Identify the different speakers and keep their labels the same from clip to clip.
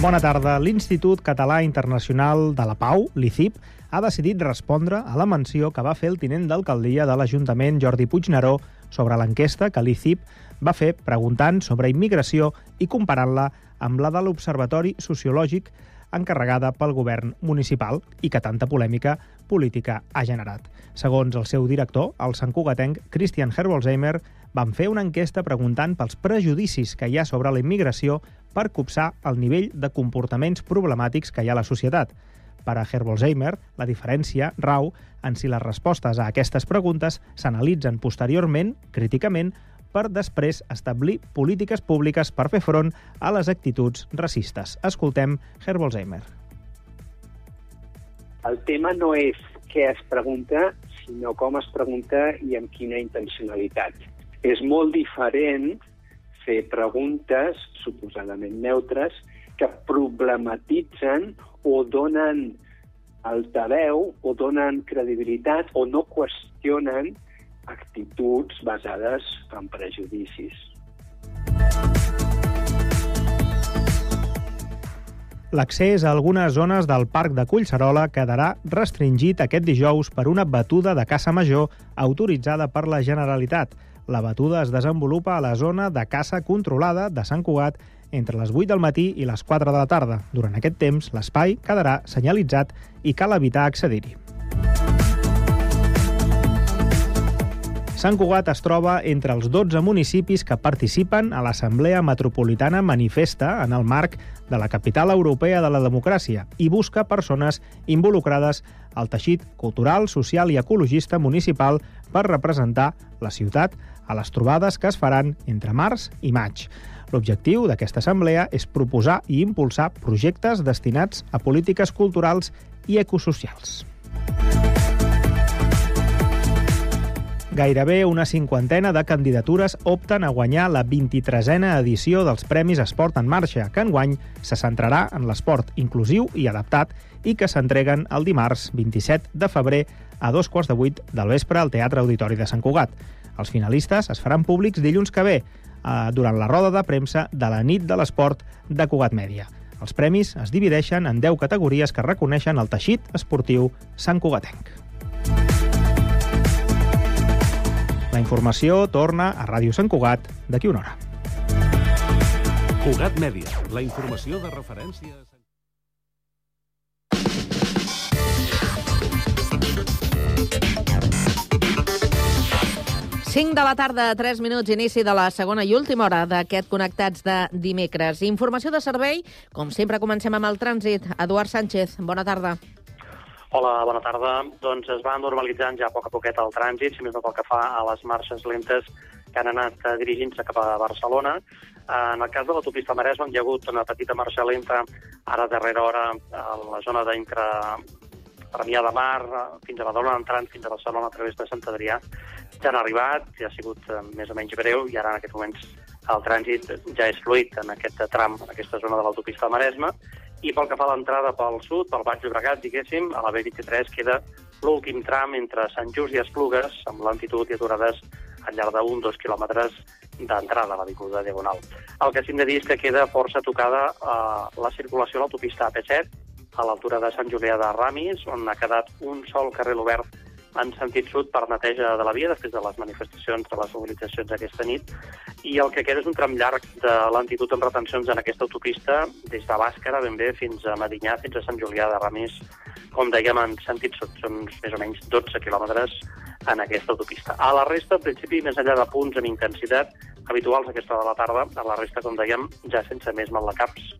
Speaker 1: Bona tarda. L'Institut Català Internacional de la Pau, l'ICIP, ha decidit respondre a la menció que va fer el tinent d'alcaldia de l'Ajuntament, Jordi Puigneró, sobre l'enquesta que l'ICIP va fer preguntant sobre immigració i comparant-la amb la de l'Observatori Sociològic encarregada pel govern municipal i que tanta polèmica política ha generat. Segons el seu director, el santcugatenc Christian Herbolzheimer, van fer una enquesta preguntant pels prejudicis que hi ha sobre la immigració per copsar el nivell de comportaments problemàtics que hi ha a la societat. Per a Herbolzheimer, la diferència rau en si les respostes a aquestes preguntes s'analitzen posteriorment, críticament, per després establir polítiques públiques per fer front a les actituds racistes. Escoltem Herbolzheimer.
Speaker 2: El tema no és què es pregunta, sinó com es pregunta i amb quina intencionalitat. És molt diferent fer preguntes suposadament neutres que problematitzen o donen altaveu o donen credibilitat o no qüestionen actituds basades en prejudicis.
Speaker 1: L'accés a algunes zones del Parc de Collserola quedarà restringit aquest dijous per una batuda de caça major autoritzada per la Generalitat. La batuda es desenvolupa a la zona de caça controlada de Sant Cugat entre les 8 del matí i les 4 de la tarda. Durant aquest temps, l'espai quedarà senyalitzat i cal evitar accedir-hi. Sant Cugat es troba entre els 12 municipis que participen a l'Assemblea Metropolitana Manifesta en el marc de la capital europea de la democràcia i busca persones involucrades al teixit cultural, social i ecologista municipal per representar la ciutat a les trobades que es faran entre març i maig. L'objectiu d'aquesta assemblea és proposar i impulsar projectes destinats a polítiques culturals i ecosocials. Gairebé una cinquantena de candidatures opten a guanyar la 23a edició dels Premis Esport en Marxa, que enguany se centrarà en l'esport inclusiu i adaptat i que s'entreguen el dimarts 27 de febrer a dos quarts de vuit del vespre al Teatre Auditori de Sant Cugat. Els finalistes es faran públics dilluns que ve, eh, durant la roda de premsa de la nit de l'esport de Cugat Mèdia. Els premis es divideixen en 10 categories que reconeixen el teixit esportiu Sant Cugatenc. La informació torna a Ràdio Sant Cugat d'aquí una hora.
Speaker 3: Cugat Mèdia, la informació de referència...
Speaker 4: 5 de la tarda, 3 minuts, inici de la segona i última hora d'aquest Connectats de dimecres. Informació de servei, com sempre comencem amb el trànsit. Eduard Sánchez, bona tarda.
Speaker 5: Hola, bona tarda. Doncs es va normalitzant ja a poc a poquet el trànsit, si més no pel que fa a les marxes lentes que han anat eh, dirigint-se cap a Barcelona. Eh, en el cas de l'autopista Maresme hi ha hagut una petita marxa lenta ara darrera hora a la zona d'entre Premià de Mar fins a Badalona, entrant fins a Barcelona a través de Sant Adrià, ja han arribat, ja ha sigut eh, més o menys breu i ara en aquests moments el trànsit ja és fluid en aquest tram, en aquesta zona de l'autopista de Maresme. I pel que fa a l'entrada pel sud, pel Baix Llobregat, diguéssim, a la B23 queda l'últim tram entre Sant Just i Esplugues, amb lentitud i aturades al llarg d'un dos quilòmetres d'entrada a l'Avinguda Diagonal. El que sí hem de dir és que queda força tocada eh, la circulació a l'autopista AP7, a l'altura de Sant Julià de Ramis, on ha quedat un sol carril obert en sentit sud per neteja de la via després de les manifestacions, de les mobilitzacions aquesta nit. I el que queda és un tram llarg de lentitud amb retencions en aquesta autopista des de Bàscara ben bé fins a Medinyà, fins a Sant Julià de Ramis, com dèiem, en sentit sud. Són més o menys 12 quilòmetres en aquesta autopista. A la resta, en principi, més enllà de punts amb intensitat habituals aquesta de la tarda, a la resta, com dèiem, ja sense més malacaps.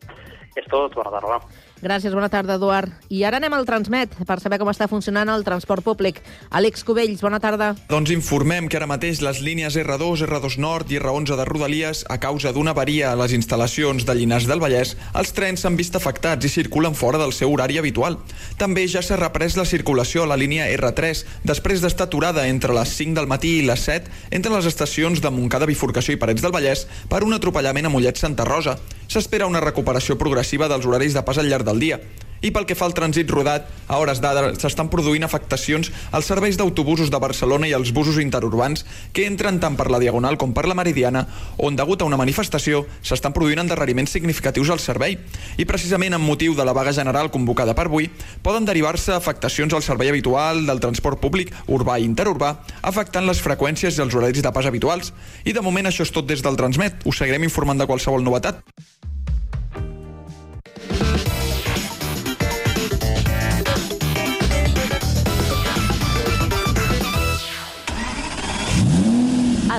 Speaker 5: És tot, bona tarda.
Speaker 4: Gràcies, bona tarda, Eduard. I ara anem al Transmet per saber com està funcionant el transport públic. Àlex Cubells, bona tarda.
Speaker 6: Doncs informem que ara mateix les línies R2, R2 Nord i R11 de Rodalies, a causa d'una avaria a les instal·lacions de Llinars del Vallès, els trens s'han vist afectats i circulen fora del seu horari habitual. També ja s'ha reprès la circulació a la línia R3, després d'estar aturada entre les 5 del matí i les 7 entre les estacions de Montcada, Bifurcació i Parets del Vallès per un atropellament a Mollet Santa Rosa. S'espera una recuperació progressiva dels horaris de pas al llarg del dia. I pel que fa al trànsit rodat, a hores d'ara s'estan produint afectacions als serveis d'autobusos de Barcelona i als busos interurbans que entren tant per la Diagonal com per la Meridiana, on, degut a una manifestació, s'estan produint endarreriments significatius al servei. I precisament amb motiu de la vaga general convocada per avui, poden derivar-se afectacions al servei habitual del transport públic urbà i interurbà, afectant les freqüències i els horaris de pas habituals. I de moment això és tot des del Transmet. Us seguirem informant de qualsevol novetat.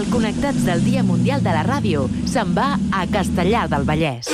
Speaker 7: El Connectats del Dia Mundial de la Ràdio se'n va a Castellar del Vallès.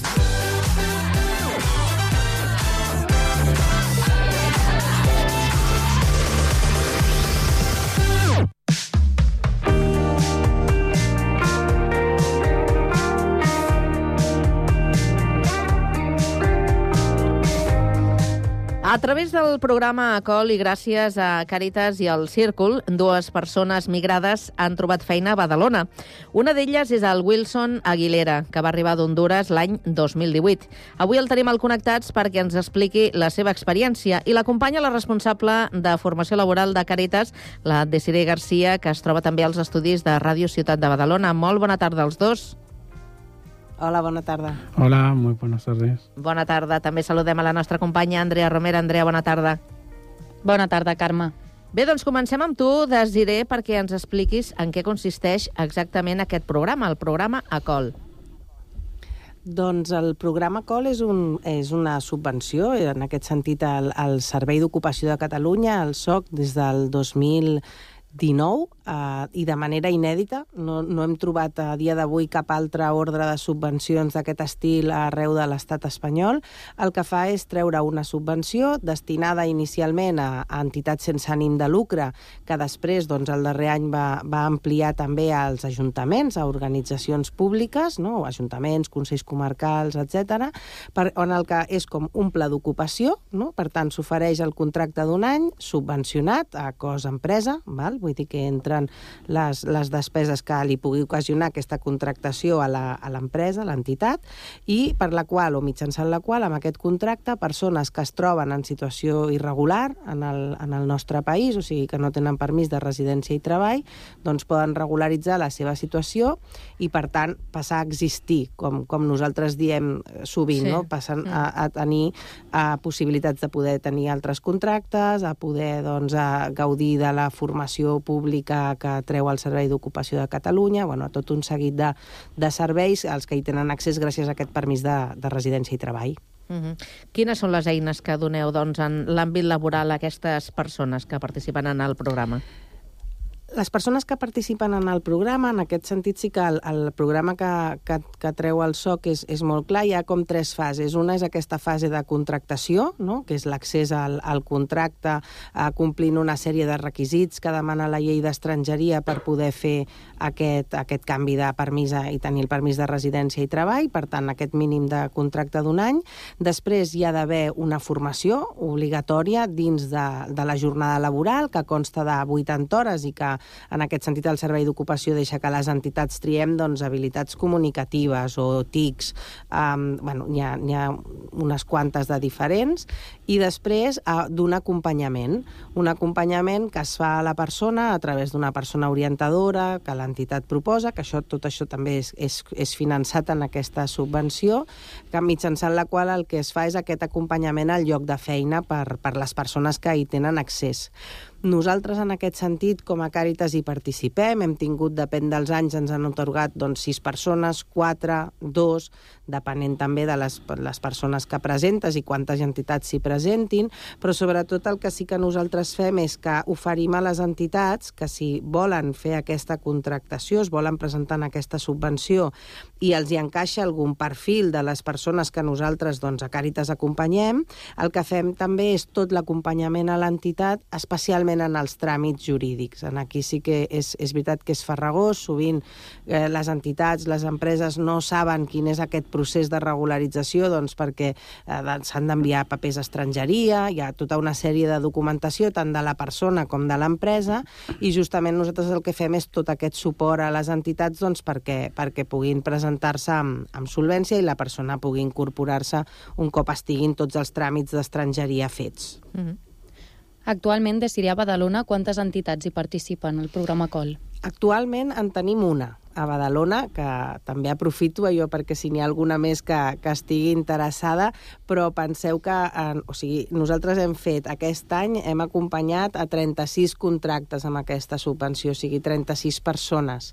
Speaker 4: A través del programa ACOL i gràcies a Càritas i al Círcul, dues persones migrades han trobat feina a Badalona. Una d'elles és el Wilson Aguilera, que va arribar d'Honduras l'any 2018. Avui el tenim al Connectats perquè ens expliqui la seva experiència i l'acompanya la responsable de formació laboral de Càritas, la Desiree Garcia, que es troba també als estudis de Ràdio Ciutat de Badalona. Molt bona tarda als dos.
Speaker 8: Hola, bona tarda.
Speaker 9: Hola, muy buenas tardes.
Speaker 4: Bona tarda. També saludem a la nostra companya Andrea Romera. Andrea, bona tarda.
Speaker 10: Bona tarda, Carme.
Speaker 4: Bé, doncs comencem amb tu, Desiré, perquè ens expliquis en què consisteix exactament aquest programa, el programa ACOL.
Speaker 8: Doncs el programa COL és, un, és una subvenció, en aquest sentit el, el Servei d'Ocupació de Catalunya, el SOC, des del 2000 19 eh, i de manera inèdita. No, no hem trobat a dia d'avui cap altre ordre de subvencions d'aquest estil arreu de l'estat espanyol. El que fa és treure una subvenció destinada inicialment a, a entitats sense ànim de lucre, que després, doncs, el darrer any va, va ampliar també als ajuntaments, a organitzacions públiques, no? ajuntaments, consells comarcals, etc, per, on el que és com un pla d'ocupació, no? per tant, s'ofereix el contracte d'un any subvencionat a cos empresa, val? Vull dir que entren les, les despeses que li pugui ocasionar aquesta contractació a l'empresa, a l'entitat, i per la qual, o mitjançant la qual, amb aquest contracte, persones que es troben en situació irregular en el, en el nostre país, o sigui, que no tenen permís de residència i treball, doncs poden regularitzar la seva situació i, per tant, passar a existir, com, com nosaltres diem sovint, sí. no? passen a, a tenir a possibilitats de poder tenir altres contractes, a poder doncs, a gaudir de la formació pública que treu el Servei d'Ocupació de Catalunya, bueno, tot un seguit de, de serveis als que hi tenen accés gràcies a aquest permís de, de residència i treball.
Speaker 4: Uh -huh. Quines són les eines que doneu doncs, en l'àmbit laboral a aquestes persones que participen en el programa?
Speaker 8: Les persones que participen en el programa, en aquest sentit sí que el, el programa que, que, que treu el SOC és, és molt clar, hi ha com tres fases. Una és aquesta fase de contractació, no? que és l'accés al, al contracte eh, complint una sèrie de requisits que demana la llei d'estrangeria per poder fer aquest, aquest canvi de permís i tenir el permís de residència i treball, per tant, aquest mínim de contracte d'un any. Després hi ha d'haver una formació obligatòria dins de, de la jornada laboral, que consta de 80 hores i que, en aquest sentit, el Servei d'Ocupació deixa que les entitats triem doncs, habilitats comunicatives o TICs. Um, bueno, n'hi ha, ha unes quantes de diferents. I després uh, d'un acompanyament. Un acompanyament que es fa a la persona a través d'una persona orientadora, que l'entitat proposa, que això, tot això també és, és, és finançat en aquesta subvenció, que mitjançant la qual el que es fa és aquest acompanyament al lloc de feina per, per les persones que hi tenen accés. Nosaltres, en aquest sentit, com a Càritas hi participem. Hem tingut, depèn dels anys, ens han otorgat doncs, sis persones, quatre, dos, depenent també de les, les persones que presentes i quantes entitats s'hi presentin, però sobretot el que sí que nosaltres fem és que oferim a les entitats que si volen fer aquesta contractació, es volen presentar en aquesta subvenció i els hi encaixa algun perfil de les persones que nosaltres doncs, a Càritas acompanyem, el que fem també és tot l'acompanyament a l'entitat, especialment en els tràmits jurídics. En aquí sí que és, és veritat que és farragós, sovint eh, les entitats, les empreses no saben quin és aquest procés de regularització doncs, perquè eh, s'han d'enviar papers a estrangeria, hi ha tota una sèrie de documentació tant de la persona com de l'empresa i justament nosaltres el que fem és tot aquest suport a les entitats doncs, perquè, perquè puguin presentar-se amb, amb solvència i la persona pugui incorporar-se un cop estiguin tots els tràmits d'estrangeria fets. Mm -hmm.
Speaker 11: Actualment, de Síria Badalona, quantes entitats hi participen al programa COL?
Speaker 8: Actualment en tenim una, a Badalona, que també aprofito allò perquè si n'hi ha alguna més que, que estigui interessada, però penseu que en, o sigui, nosaltres hem fet aquest any, hem acompanyat a 36 contractes amb aquesta subvenció, o sigui, 36 persones.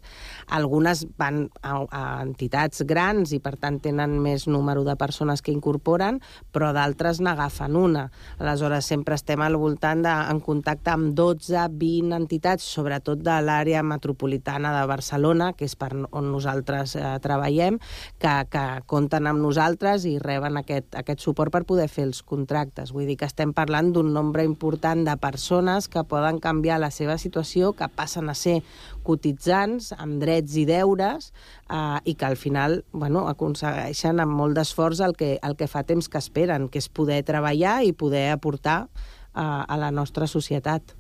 Speaker 8: Algunes van a, a entitats grans i per tant tenen més número de persones que incorporen, però d'altres n'agafen una. Aleshores, sempre estem al voltant de, en contacte amb 12, 20 entitats, sobretot de l'àrea metropolitana de Barcelona, que és per on nosaltres eh, treballem, que, que compten amb nosaltres i reben aquest, aquest suport per poder fer els contractes. Vull dir que estem parlant d'un nombre important de persones que poden canviar la seva situació, que passen a ser cotitzants amb drets i deures eh, i que al final bueno, aconsegueixen amb molt d'esforç el, que, el que fa temps que esperen, que és poder treballar i poder aportar eh, a la nostra societat.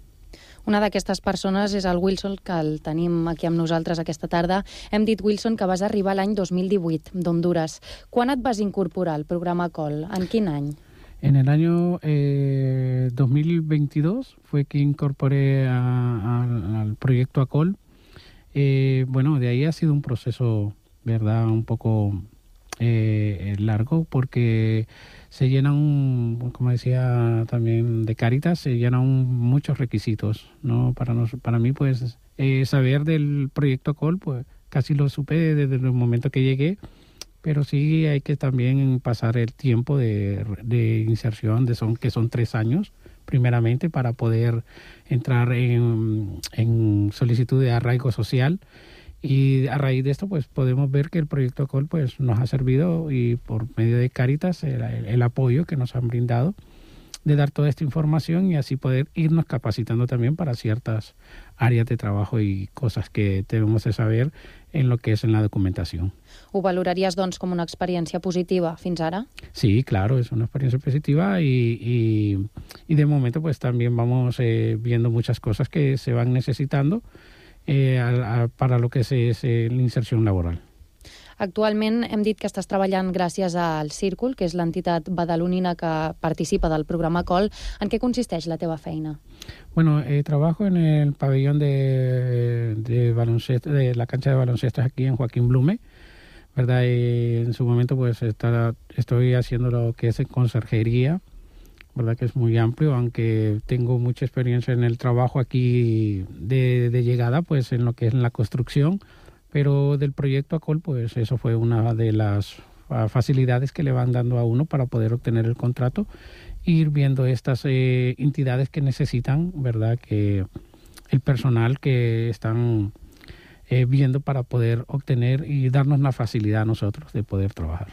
Speaker 11: Una d'aquestes persones és el Wilson, que el tenim aquí amb nosaltres aquesta tarda. Hem dit, Wilson, que vas arribar l'any 2018 d'Honduras. Quan et vas incorporar al programa COL? En quin any?
Speaker 9: En el año eh, 2022 fue que incorporé a, a, al proyecto ACOL. Eh, bueno, de ahí ha sido un proceso, ¿verdad? Un poco eh, largo porque se llenan, como decía también de Caritas, se llenan muchos requisitos, ¿no? Para, nos, para mí, pues, eh, saber del proyecto COL, pues, casi lo supe desde el momento que llegué, pero sí hay que también pasar el tiempo de, de inserción, de son, que son tres años, primeramente, para poder entrar en, en solicitud de arraigo social, y a raíz de esto, pues podemos ver que el proyecto COL pues, nos ha servido y por medio de Caritas el, el, apoyo que nos han brindado de dar toda esta información y así poder irnos capacitando también para ciertas áreas de trabajo y cosas que debemos de saber en lo que es en la documentación.
Speaker 11: ¿Ho valoraries, doncs, com una experiencia positiva fins ara?
Speaker 9: Sí, claro, es una experiencia positiva y, y, y de momento pues también vamos eh, viendo muchas cosas que se van necesitando eh, a, a, para lo que és, és eh, l'inserció laboral.
Speaker 11: Actualment hem dit que estàs treballant gràcies al Círcul, que és l'entitat badalonina que participa del programa COL. En què consisteix la teva feina?
Speaker 9: Bueno, eh, trabajo en el pabellón de, de baloncesto, de la cancha de baloncesto aquí en Joaquín Blume, ¿verdad? Y en su momento pues está, estoy haciendo lo que es en conserjería, verdad que es muy amplio, aunque tengo mucha experiencia en el trabajo aquí de, llegada, pues en lo que es la construcción, pero del proyecto ACOL, pues eso fue una de las facilidades que le van dando a uno para poder obtener el contrato, ir viendo estas eh, entidades que necesitan, ¿verdad? Que el personal que están eh, viendo para poder obtener y darnos la facilidad a nosotros de poder trabajar.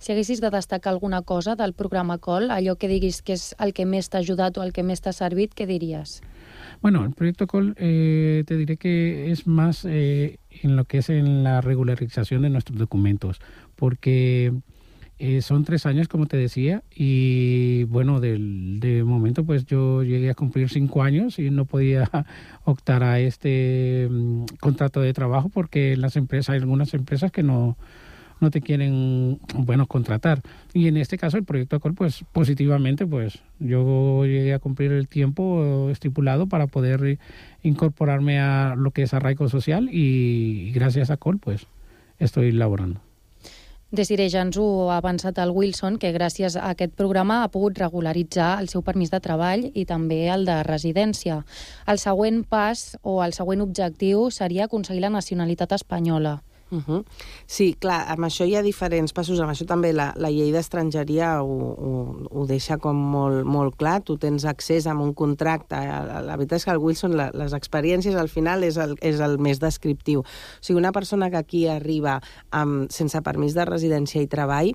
Speaker 11: Si haguessis de destacar alguna cosa del programa COL, allò que diguis que és el que més t'ha ajudat o el que més t'ha servit, què diries?
Speaker 9: Bueno, el proyecto COL eh, te diré que es más eh, en lo que es en la regularización de nuestros documentos, porque eh, son tres años, como te decía, y bueno, del, de momento pues yo llegué a cumplir cinco años y no podía optar a este um, contrato de trabajo porque las empresas, hay algunas empresas que no, no te quieren, bueno, contratar. Y en este caso el proyecto ACOL, pues positivamente, pues yo llegué a cumplir el tiempo estipulado para poder incorporarme a lo que es arraigo social y gracias a ACOL, pues estoy laborando.
Speaker 11: Desiree, ja ens ho ha avançat el Wilson, que gràcies a aquest programa ha pogut regularitzar el seu permís de treball i també el de residència. El següent pas o el següent objectiu seria aconseguir la nacionalitat espanyola.
Speaker 8: Uh -huh. Sí, clar, amb això hi ha diferents passos. Amb això també la, la llei d'estrangeria ho, ho, ho deixa com molt, molt clar. Tu tens accés a un contracte. La, veritat és que el Wilson, la, les experiències al final és el, és el més descriptiu. O sigui, una persona que aquí arriba amb, sense permís de residència i treball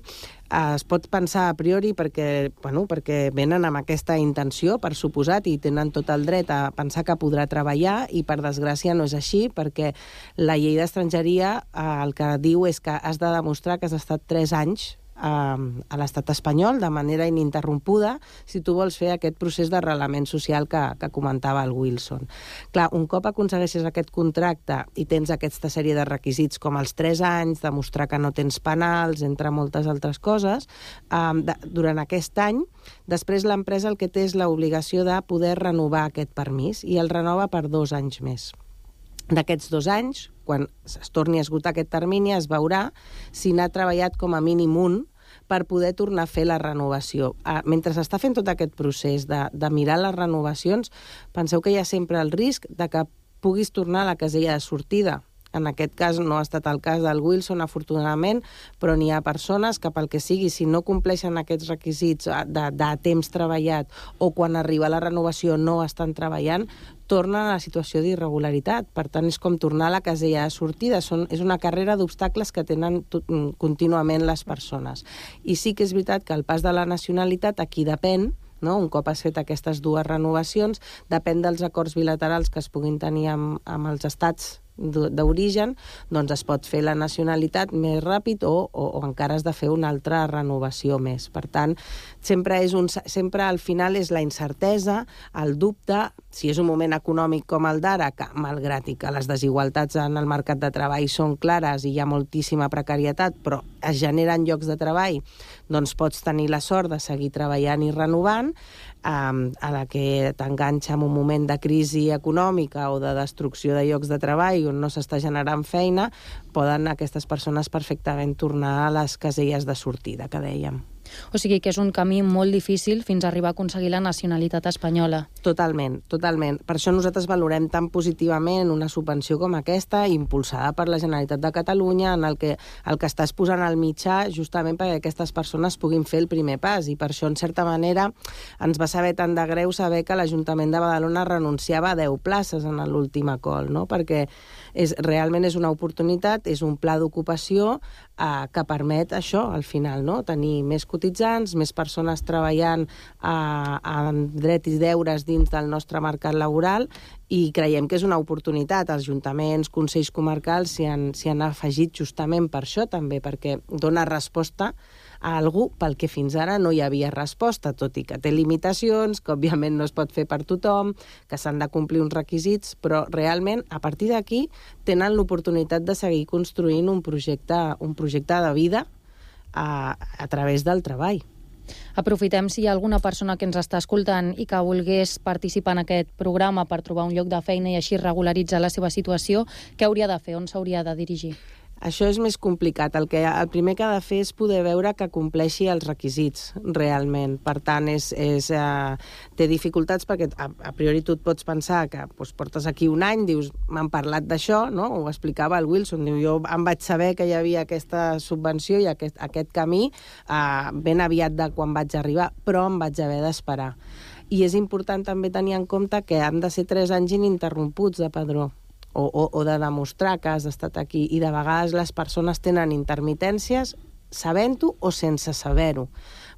Speaker 8: es pot pensar a priori perquè, bueno, perquè venen amb aquesta intenció, per suposat, i tenen tot el dret a pensar que podrà treballar i, per desgràcia, no és així, perquè la llei d'estrangeria eh, el que diu és que has de demostrar que has estat 3 anys a l'estat espanyol de manera ininterrompuda si tu vols fer aquest procés d'arrelament social que, que comentava el Wilson. Clar, un cop aconsegueixes aquest contracte i tens aquesta sèrie de requisits com els 3 anys, demostrar que no tens penals, entre moltes altres coses, eh, de, durant aquest any, després l'empresa el que té és l'obligació de poder renovar aquest permís i el renova per dos anys més. D'aquests dos anys, quan es torni a esgotar aquest termini, es veurà si n'ha treballat com a mínim un per poder tornar a fer la renovació. Ah, mentre s'està fent tot aquest procés de, de mirar les renovacions, penseu que hi ha sempre el risc de que puguis tornar a la casella de sortida. En aquest cas no ha estat el cas del Wilson, afortunadament, però n'hi ha persones que, pel que sigui, si no compleixen aquests requisits de, de temps treballat o quan arriba la renovació no estan treballant, tornen a la situació d'irregularitat. Per tant, és com tornar a la casella de sortida. Són, és una carrera d'obstacles que tenen mm, contínuament les persones. I sí que és veritat que el pas de la nacionalitat aquí depèn, no? un cop has fet aquestes dues renovacions, depèn dels acords bilaterals que es puguin tenir amb, amb els estats d'origen, doncs es pot fer la nacionalitat més ràpid o, o, o encara has de fer una altra renovació més. Per tant, sempre, és un, sempre al final és la incertesa, el dubte, si és un moment econòmic com el d'ara, que malgrat i que les desigualtats en el mercat de treball són clares i hi ha moltíssima precarietat, però es generen llocs de treball, doncs pots tenir la sort de seguir treballant i renovant, um, a la que t'enganxa en un moment de crisi econòmica o de destrucció de llocs de treball on no s'està generant feina, poden aquestes persones perfectament tornar a les caselles de sortida que dèiem.
Speaker 11: O sigui que és un camí molt difícil fins a arribar a aconseguir la nacionalitat espanyola.
Speaker 8: Totalment, totalment. Per això nosaltres valorem tan positivament una subvenció com aquesta, impulsada per la Generalitat de Catalunya, en el que el que estàs posant al mitjà justament perquè aquestes persones puguin fer el primer pas. I per això, en certa manera, ens va saber tant de greu saber que l'Ajuntament de Badalona renunciava a 10 places en l'últim acol, no? perquè és, realment és una oportunitat, és un pla d'ocupació eh, que permet això, al final, no? tenir més cotitzants, més persones treballant eh, amb drets i deures dins del nostre mercat laboral i creiem que és una oportunitat. Els ajuntaments, consells comarcals s'hi han, han afegit justament per això també, perquè dona resposta a algú pel que fins ara no hi havia resposta, tot i que té limitacions, que òbviament no es pot fer per tothom, que s'han de complir uns requisits, però realment a partir d'aquí tenen l'oportunitat de seguir construint un projecte, un projecte de vida a, a través del treball.
Speaker 11: Aprofitem si hi ha alguna persona que ens està escoltant i que volgués participar en aquest programa per trobar un lloc de feina i així regularitzar la seva situació, què hauria de fer? On s'hauria de dirigir?
Speaker 8: Això és més complicat. El, que, el primer que ha de fer és poder veure que compleixi els requisits, realment. Per tant, és, és, eh, té dificultats perquè a, a priori tu et pots pensar que doncs, portes aquí un any, dius, m'han parlat d'això, no? ho explicava el Wilson, diu, jo em vaig saber que hi havia aquesta subvenció i aquest, aquest camí eh, ben aviat de quan vaig arribar, però em vaig haver d'esperar. I és important també tenir en compte que han de ser tres anys ininterromputs de padró o, o, o de demostrar que has estat aquí. I de vegades les persones tenen intermitències sabent-ho o sense saber-ho.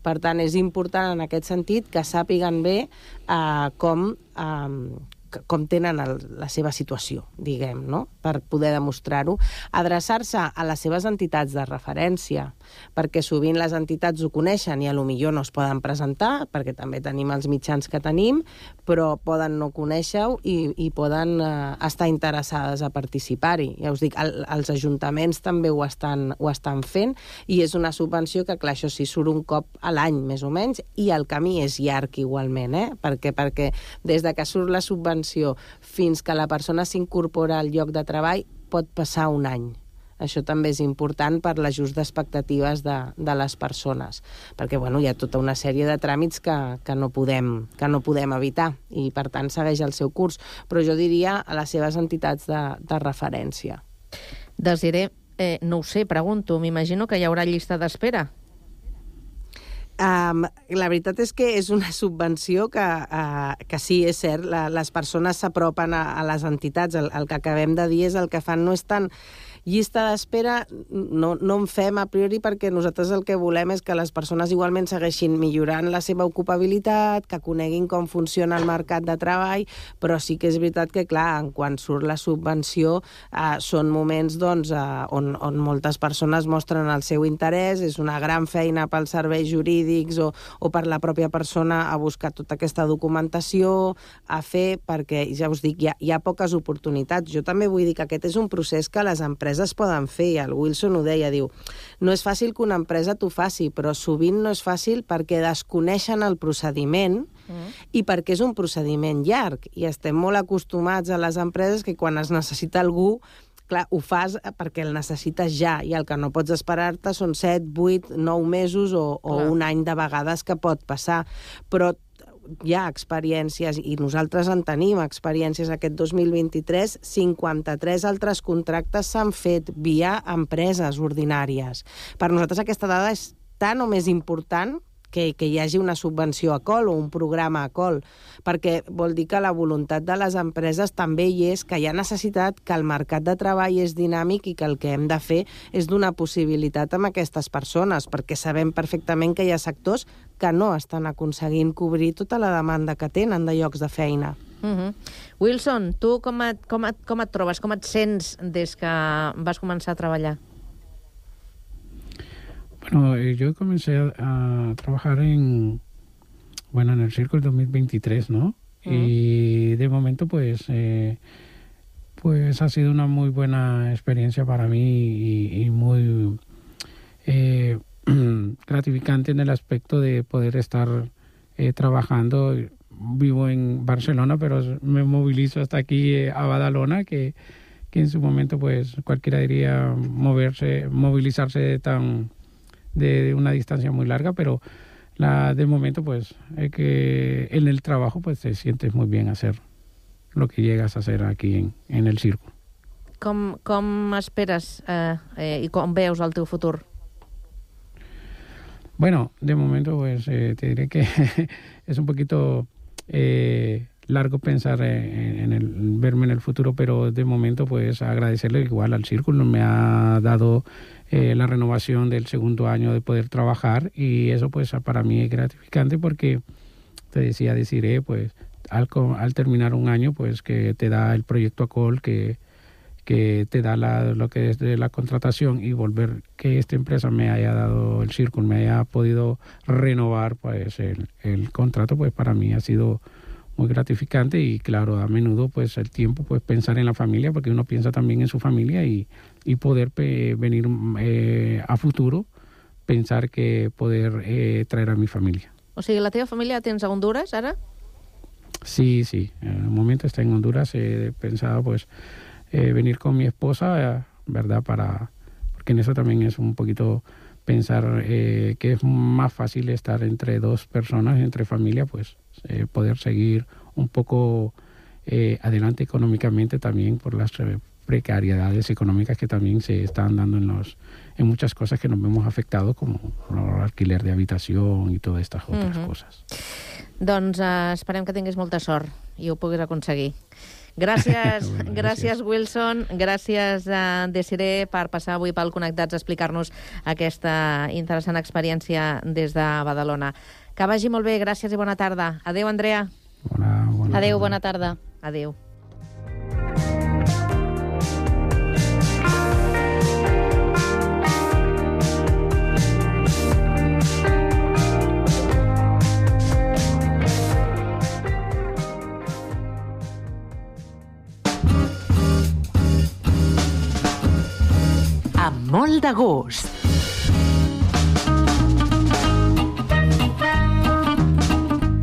Speaker 8: Per tant, és important en aquest sentit que sàpiguen bé eh, com, eh, com tenen el, la seva situació, diguem, no? per poder demostrar-ho, adreçar-se a les seves entitats de referència, perquè sovint les entitats ho coneixen i a lo millor no es poden presentar, perquè també tenim els mitjans que tenim, però poden no conèixer-ho i, i poden eh, estar interessades a participar-hi. Ja us dic, el, els ajuntaments també ho estan, ho estan fent i és una subvenció que, clar, això sí, surt un cop a l'any, més o menys, i el camí és llarg igualment, eh? perquè, perquè des de que surt la subvenció fins que la persona s'incorpora al lloc de treball pot passar un any. Això també és important per l'ajust d'expectatives de, de les persones, perquè bueno, hi ha tota una sèrie de tràmits que, que, no podem, que no podem evitar i, per tant, segueix el seu curs. Però jo diria a les seves entitats de, de referència.
Speaker 4: Desiré, eh, no ho sé, pregunto, m'imagino que hi haurà llista d'espera.
Speaker 8: Um, la veritat és que és una subvenció que, uh, que sí, és cert, la, les persones s'apropen a, a les entitats. El, el que acabem de dir és el que fan no és tant Llista d'espera no, no en fem a priori perquè nosaltres el que volem és que les persones igualment segueixin millorant la seva ocupabilitat, que coneguin com funciona el mercat de treball, però sí que és veritat que, clar, quan surt la subvenció eh, són moments doncs, eh, on, on moltes persones mostren el seu interès, és una gran feina pels serveis jurídics o, o per la pròpia persona a buscar tota aquesta documentació, a fer, perquè, ja us dic, hi ha, hi ha poques oportunitats. Jo també vull dir que aquest és un procés que les empreses empreses poden fer, i el Wilson ho deia, diu, no és fàcil que una empresa t'ho faci, però sovint no és fàcil perquè desconeixen el procediment mm. i perquè és un procediment llarg, i estem molt acostumats a les empreses que quan es necessita algú clar, ho fas perquè el necessites ja i el que no pots esperar-te són 7, 8, 9 mesos o, o un any de vegades que pot passar. Però hi ha experiències, i nosaltres en tenim experiències aquest 2023, 53 altres contractes s'han fet via empreses ordinàries. Per nosaltres aquesta dada és tan o més important que, que hi hagi una subvenció a col o un programa a col, perquè vol dir que la voluntat de les empreses també hi és que hi ha necessitat, que el mercat de treball és dinàmic i que el que hem de fer és donar possibilitat amb aquestes persones, perquè sabem perfectament que hi ha sectors que no estan aconseguint cobrir tota la demanda que tenen de llocs de feina.
Speaker 4: Uh -huh. Wilson, tu com et, com, et, com et trobes, com et sents des que vas començar a treballar?
Speaker 9: Bueno, eh, yo comencé a, a, trabajar en, bueno, en el circo el 2023, ¿no? Uh -huh. Y de momento, pues, eh, pues ha sido una muy buena experiencia para mí y, y muy eh, gratificante en el aspecto de poder estar eh, trabajando. Vivo en Barcelona, pero me movilizo hasta aquí eh, a Badalona, que, que en su momento, pues, cualquiera diría moverse, movilizarse tan de, una distancia muy larga, pero la de momento, pues, es que en el trabajo, pues, te sientes muy bien hacer lo que llegas a hacer aquí en, en el circo.
Speaker 4: Com, com esperes eh, eh, i com veus el teu futur?
Speaker 9: Bueno, de momento, pues, eh, te diré que es un poquito eh, largo pensar en, en, el verme en el futuro, pero de momento, pues, agradecerle igual al círculo, me ha dado eh, la renovación del segundo año de poder trabajar y eso pues para mí es gratificante porque te decía deciré pues al, al terminar un año pues que te da el proyecto ACOL que, que te da la, lo que es de la contratación y volver que esta empresa me haya dado el círculo, me haya podido renovar pues el, el contrato pues para mí ha sido muy gratificante y claro, a menudo pues el tiempo pues pensar en la familia porque uno piensa también en su familia y, y poder eh, venir eh, a futuro pensar que poder eh, traer a mi familia.
Speaker 4: O sigui, la teva família tens a Honduras ara?
Speaker 9: Sí, sí. En el momento está en Honduras. He pensado pues eh, venir con mi esposa, ¿verdad? Para porque en eso también es un poquito pensar eh, que es más fácil estar entre dos personas, entre familia, pues eh, poder seguir un poco eh, adelante económicamente también por las precariedades económicas que también se están dando en los en muchas cosas que nos vemos afectados como el alquiler de habitación y todas estas otras uh -huh. cosas.
Speaker 4: Doncs uh, esperem que tinguis molta sort i ho puguis aconseguir. Gràcies, bueno, gràcies, gràcies Wilson, gràcies a uh, Desiré per passar avui pel Connectats a explicar-nos aquesta interessant experiència des de Badalona. Que vagi molt bé, gràcies i bona tarda. Adéu, Andrea.
Speaker 9: Bona, bona
Speaker 11: Adéu, bona tarda.
Speaker 4: Adéu.
Speaker 7: Amb molt de gust.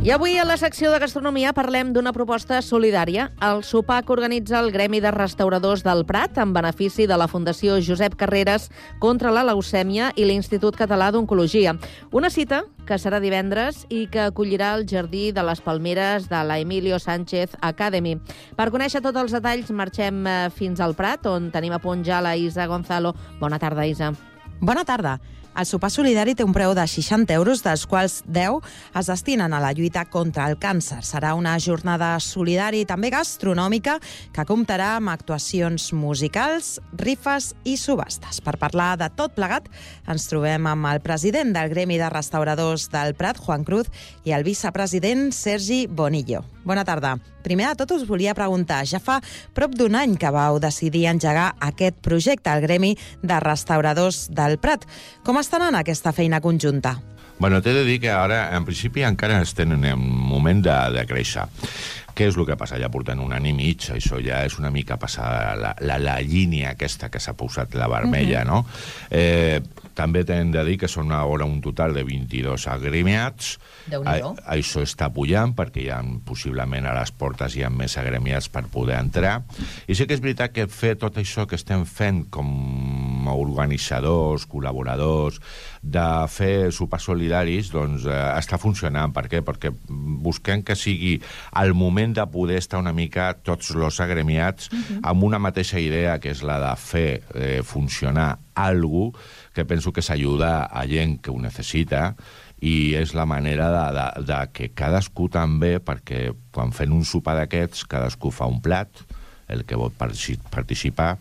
Speaker 4: I avui a la secció de gastronomia parlem d'una proposta solidària, el sopar que organitza el Gremi de Restauradors del Prat en benefici de la Fundació Josep Carreras contra la leucèmia i l'Institut Català d'Oncologia. Una cita que serà divendres i que acollirà el Jardí de les Palmeres de la Emilio Sánchez Academy. Per conèixer tots els detalls marxem eh, fins al Prat, on tenim a punt ja la Isa Gonzalo. Bona tarda, Isa.
Speaker 12: Bona tarda. El sopar solidari té un preu de 60 euros, dels quals 10 es destinen a la lluita contra el càncer. Serà una jornada solidària i també gastronòmica que comptarà amb actuacions musicals, rifes i subhastes. Per parlar de tot plegat, ens trobem amb el president del Gremi de Restauradors del Prat, Juan Cruz, i el vicepresident Sergi Bonillo. Bona tarda. Primer de tot us volia preguntar, ja fa prop d'un any que vau decidir engegar aquest projecte, el Gremi de Restauradors del Prat. Com està anant aquesta feina conjunta?
Speaker 13: Bueno, t'he de dir que ara, en principi, encara estem en un moment de, de créixer. Què és el que passa? Ja portant un any i mig, això ja és una mica passar la, la, la línia aquesta que s'ha posat la vermella, uh -huh. no? Eh, també t'hem de dir que són ara un total de 22 agremiats. A, això està pujant perquè hi ha, possiblement a les portes hi ha més agremiats per poder entrar. I sí que és veritat que fer tot això que estem fent com a organitzadors, col·laboradors, de fer sopars solidaris, doncs eh, està funcionant. Per què? Perquè busquem que sigui el moment de poder estar una mica tots els agremiats uh -huh. amb una mateixa idea, que és la de fer eh, funcionar algú que penso que s'ajuda a gent que ho necessita i és la manera de, de, de que cadascú també, perquè quan fem un sopar d'aquests, cadascú fa un plat, el que vol participar,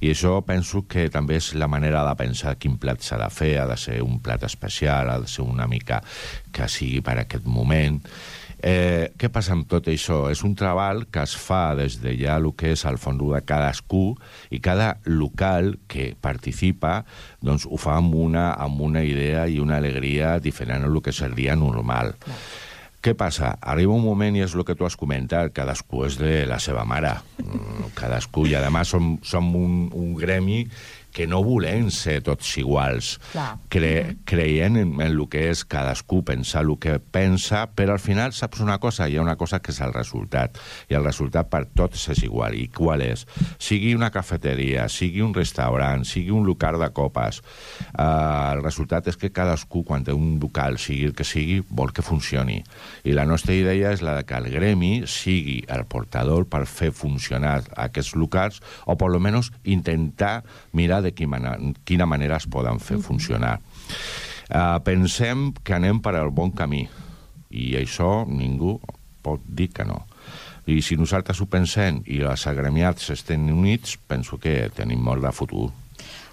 Speaker 13: i això penso que també és la manera de pensar quin plat s'ha de fer, ha de ser un plat especial, ha de ser una mica que sigui per aquest moment, Eh, què passa amb tot això? És un treball que es fa des de ja el que és el fons de cadascú i cada local que participa doncs, ho fa amb una, amb una idea i una alegria diferent del que seria normal. Clar. Què passa? Arriba un moment, i és el que tu has comentat, cadascú és de la seva mare. Mm, cadascú, i a més som, som un, un gremi que no volem ser tots iguals. Cre creient en, en el que és cadascú, pensar el que pensa, però al final saps una cosa, hi ha una cosa que és el resultat, i el resultat per tots és igual. I qual és? Sigui una cafeteria, sigui un restaurant, sigui un local de copes, eh, el resultat és que cadascú, quan té un local, sigui el que sigui, vol que funcioni. I la nostra idea és la de que el gremi sigui el portador per fer funcionar aquests locals, o per lo menos intentar mirar de de quina, quina manera es poden fer funcionar. Uh, pensem que anem per al bon camí, i això ningú pot dir que no. I si nosaltres ho pensem i els agremiats estem units, penso que tenim molt de futur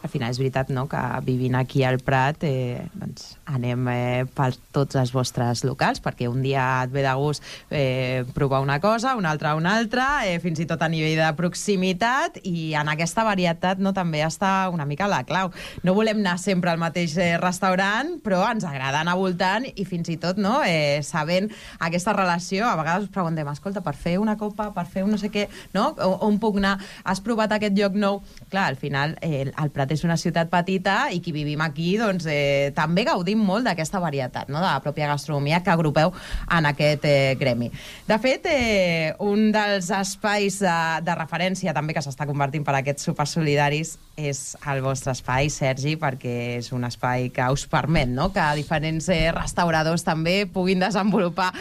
Speaker 12: al final és veritat no, que vivint aquí al Prat eh, doncs anem eh, per tots els vostres locals, perquè un dia et ve de gust eh, provar una cosa, una altra una altra, eh, fins i tot a nivell de proximitat, i en aquesta varietat no, també està una mica la clau. No volem anar sempre al mateix eh, restaurant, però ens agrada anar voltant i fins i tot no, eh, sabent aquesta relació, a vegades us preguntem, escolta, per fer una copa, per fer un no sé què, no? on puc anar? Has provat aquest lloc nou? Clar, al final eh, el Prat és una ciutat petita i qui vivim aquí doncs, eh, també gaudim molt d'aquesta varietat, no? de la pròpia gastronomia que agrupeu en aquest eh, gremi. De fet, eh, un dels espais de, de referència també que s'està convertint per aquests sopars solidaris és el vostre espai, Sergi, perquè és un espai que us permet no? que diferents eh, restauradors també puguin desenvolupar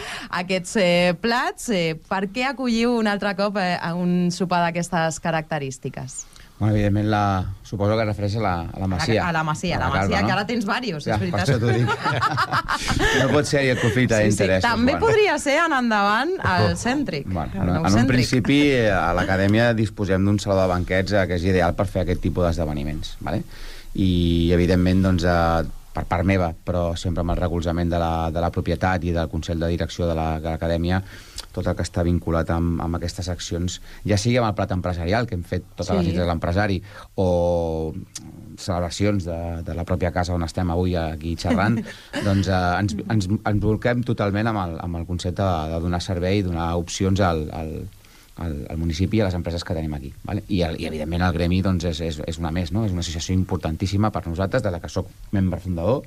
Speaker 12: aquests eh, plats. Eh, per què acolliu un altre cop eh, un sopar d'aquestes característiques?
Speaker 14: Bueno, evidentment, la, suposo que es refereix a la, a la Masia.
Speaker 12: A, a la Masia, a la, la Masia, no? que ara tens diversos, ja, és veritat.
Speaker 14: Per això t'ho dic. no pot ser-hi el conflicte sí, d'interessos.
Speaker 12: Sí, també bueno. podria ser, en endavant, el cèntric.
Speaker 14: Bueno, en, en un principi, a l'acadèmia disposem d'un saló de banquets eh, que és ideal per fer aquest tipus d'esdeveniments. ¿vale? I, evidentment, doncs, eh, per part meva, però sempre amb el recolzament de la, de la propietat i del Consell de Direcció de l'Acadèmia, la, tot el que està vinculat amb, amb aquestes accions, ja sigui amb el plat empresarial, que hem fet totes sí. les nits de l'empresari, o celebracions de, de la pròpia casa on estem avui aquí xerrant, doncs eh, ens, ens, ens volquem totalment amb el, amb el concepte de, de donar servei, donar opcions al, al, al, al municipi i a les empreses que tenim aquí. Vale? I, el, I, evidentment, el gremi doncs, és, és, és una més, no? és una associació importantíssima per nosaltres, de la que sóc membre fundador,